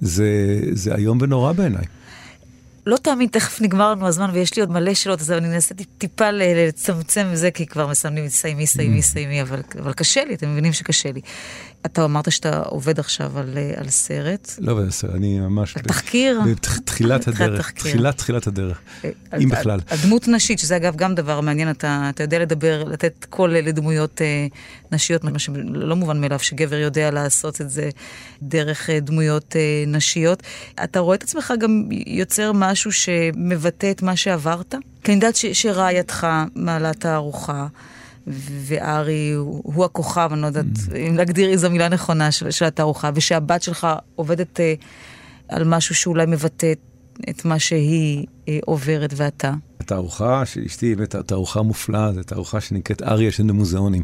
זה, זה איום ונורא בעיניי. לא תאמין, תכף נגמר לנו הזמן ויש לי עוד מלא שאלות, אז אני אנסה טיפה לצמצם את זה, כי כבר מסמנים, סיימי, סיימי, סיימי, אבל, אבל קשה לי, אתם מבינים שקשה לי. אתה אמרת שאתה עובד עכשיו על, אה, על סרט. לא עובד על סרט, אני ממש... תחקיר? בתחילת הדרך, תחילת תחילת הדרך, אה, אם בכלל. הדמות נשית, שזה אגב גם דבר מעניין, אתה, אתה יודע לדבר, לתת קול לדמויות אה, נשיות, מה שלא מובן מאליו שגבר יודע לעשות את זה דרך אה, דמויות אה, נשיות. אתה רואה את עצמך גם יוצר משהו שמבטא את מה שעברת? כי אני יודעת שרעייתך מעלה תערוכה. וארי הוא, הוא הכוכב, אני לא יודעת mm. אם להגדיר איזו מילה נכונה של, של התערוכה, ושהבת שלך עובדת uh, על משהו שאולי מבטא את מה שהיא אה, עוברת ואתה. התערוכה של אשתי היא באמת תערוכה מופלאה, זו תערוכה שנקראת אריה של מוזיאונים.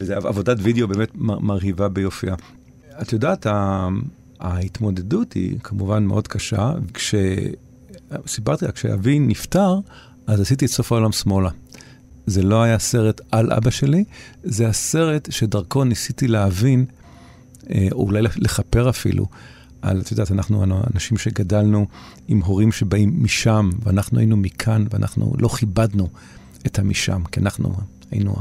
וזו עבודת וידאו באמת מרהיבה ביופייה. את יודעת, ההתמודדות היא כמובן מאוד קשה. כשסיפרתי לה, כשאבי נפטר, אז עשיתי את סוף העולם שמאלה. זה לא היה סרט על אבא שלי, זה הסרט שדרכו ניסיתי להבין, אה, או אולי לכפר אפילו, על, את יודעת, אנחנו אנשים שגדלנו עם הורים שבאים משם, ואנחנו היינו מכאן, ואנחנו לא כיבדנו את המשם, כי אנחנו היינו...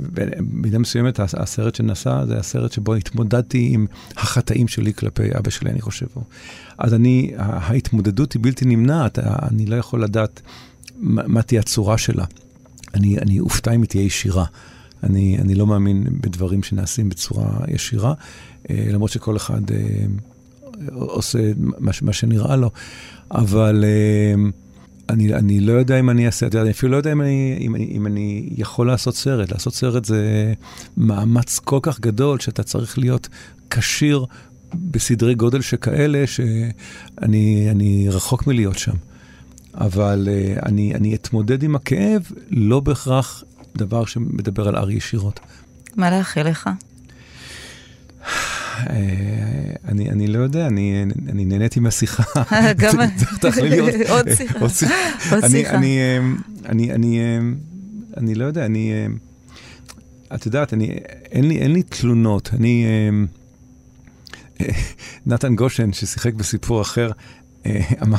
במידה מסוימת, הסרט שנעשה, זה הסרט שבו התמודדתי עם החטאים שלי כלפי אבא שלי, אני חושב. אז אני, ההתמודדות היא בלתי נמנעת, אני לא יכול לדעת מה תהיה הצורה שלה. אני, אני אופתע אם היא תהיה ישירה. אני, אני לא מאמין בדברים שנעשים בצורה ישירה, אה, למרות שכל אחד אה, עושה מה, מה שנראה לו, אבל אה, אני, אני לא יודע אם אני אעשה, אני אפילו לא יודע אם אני, אם, אם אני יכול לעשות סרט. לעשות סרט זה מאמץ כל כך גדול, שאתה צריך להיות כשיר בסדרי גודל שכאלה, שאני רחוק מלהיות שם. אבל uh, אני, אני אתמודד עם הכאב, לא בהכרח דבר שמדבר על ארי ישירות. מה לאחל לך? אה, אני, אני לא יודע, אני, אני נהניתי מהשיחה. גם עוד שיחה. עוד שיחה. אני, אני, אני, אני, אני לא יודע, אני... את יודעת, אני, אין, לי, אין לי תלונות. אני... נתן גושן, ששיחק בסיפור אחר, אה, אמר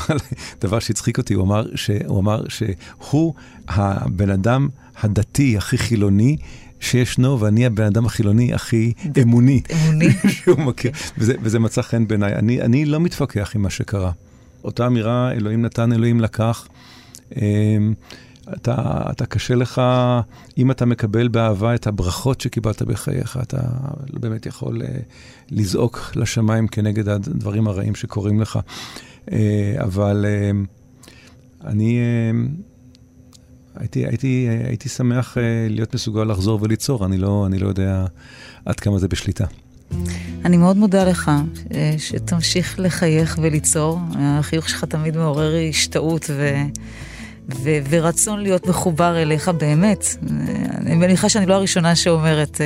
דבר שהצחיק אותי, הוא אמר, ש, הוא אמר שהוא הבן אדם הדתי הכי חילוני שישנו, ואני הבן אדם החילוני הכי אמוני. אמוני. שהוא מכיר, וזה, וזה מצא חן בעיניי. אני, אני לא מתווכח עם מה שקרה. אותה אמירה, אלוהים נתן, אלוהים לקח. אמ, אתה, אתה קשה לך, אם אתה מקבל באהבה את הברכות שקיבלת בחייך, אתה לא באמת יכול uh, לזעוק לשמיים כנגד הדברים הרעים שקורים לך. Uh, אבל uh, אני uh, הייתי, הייתי, הייתי שמח להיות מסוגל לחזור וליצור, אני לא, אני לא יודע עד כמה זה בשליטה. אני מאוד מודה לך שתמשיך לחייך וליצור. החיוך שלך תמיד מעורר השתאות ו... ו- ורצון להיות מחובר אליך באמת. אני מניחה שאני לא הראשונה שאומרת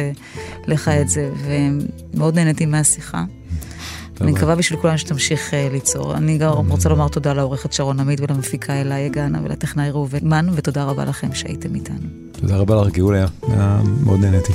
לך את זה, ומאוד נהניתי מהשיחה. אני מקווה בשביל כולנו שתמשיך uh, ליצור. אני גם רוצה לומר תודה לעורכת שרון עמית ולמפיקה אלה גאנה ולטכנאי ראובן מן, ותודה רבה לכם שהייתם איתנו. תודה רבה לך, גאולה, מאוד נהניתי.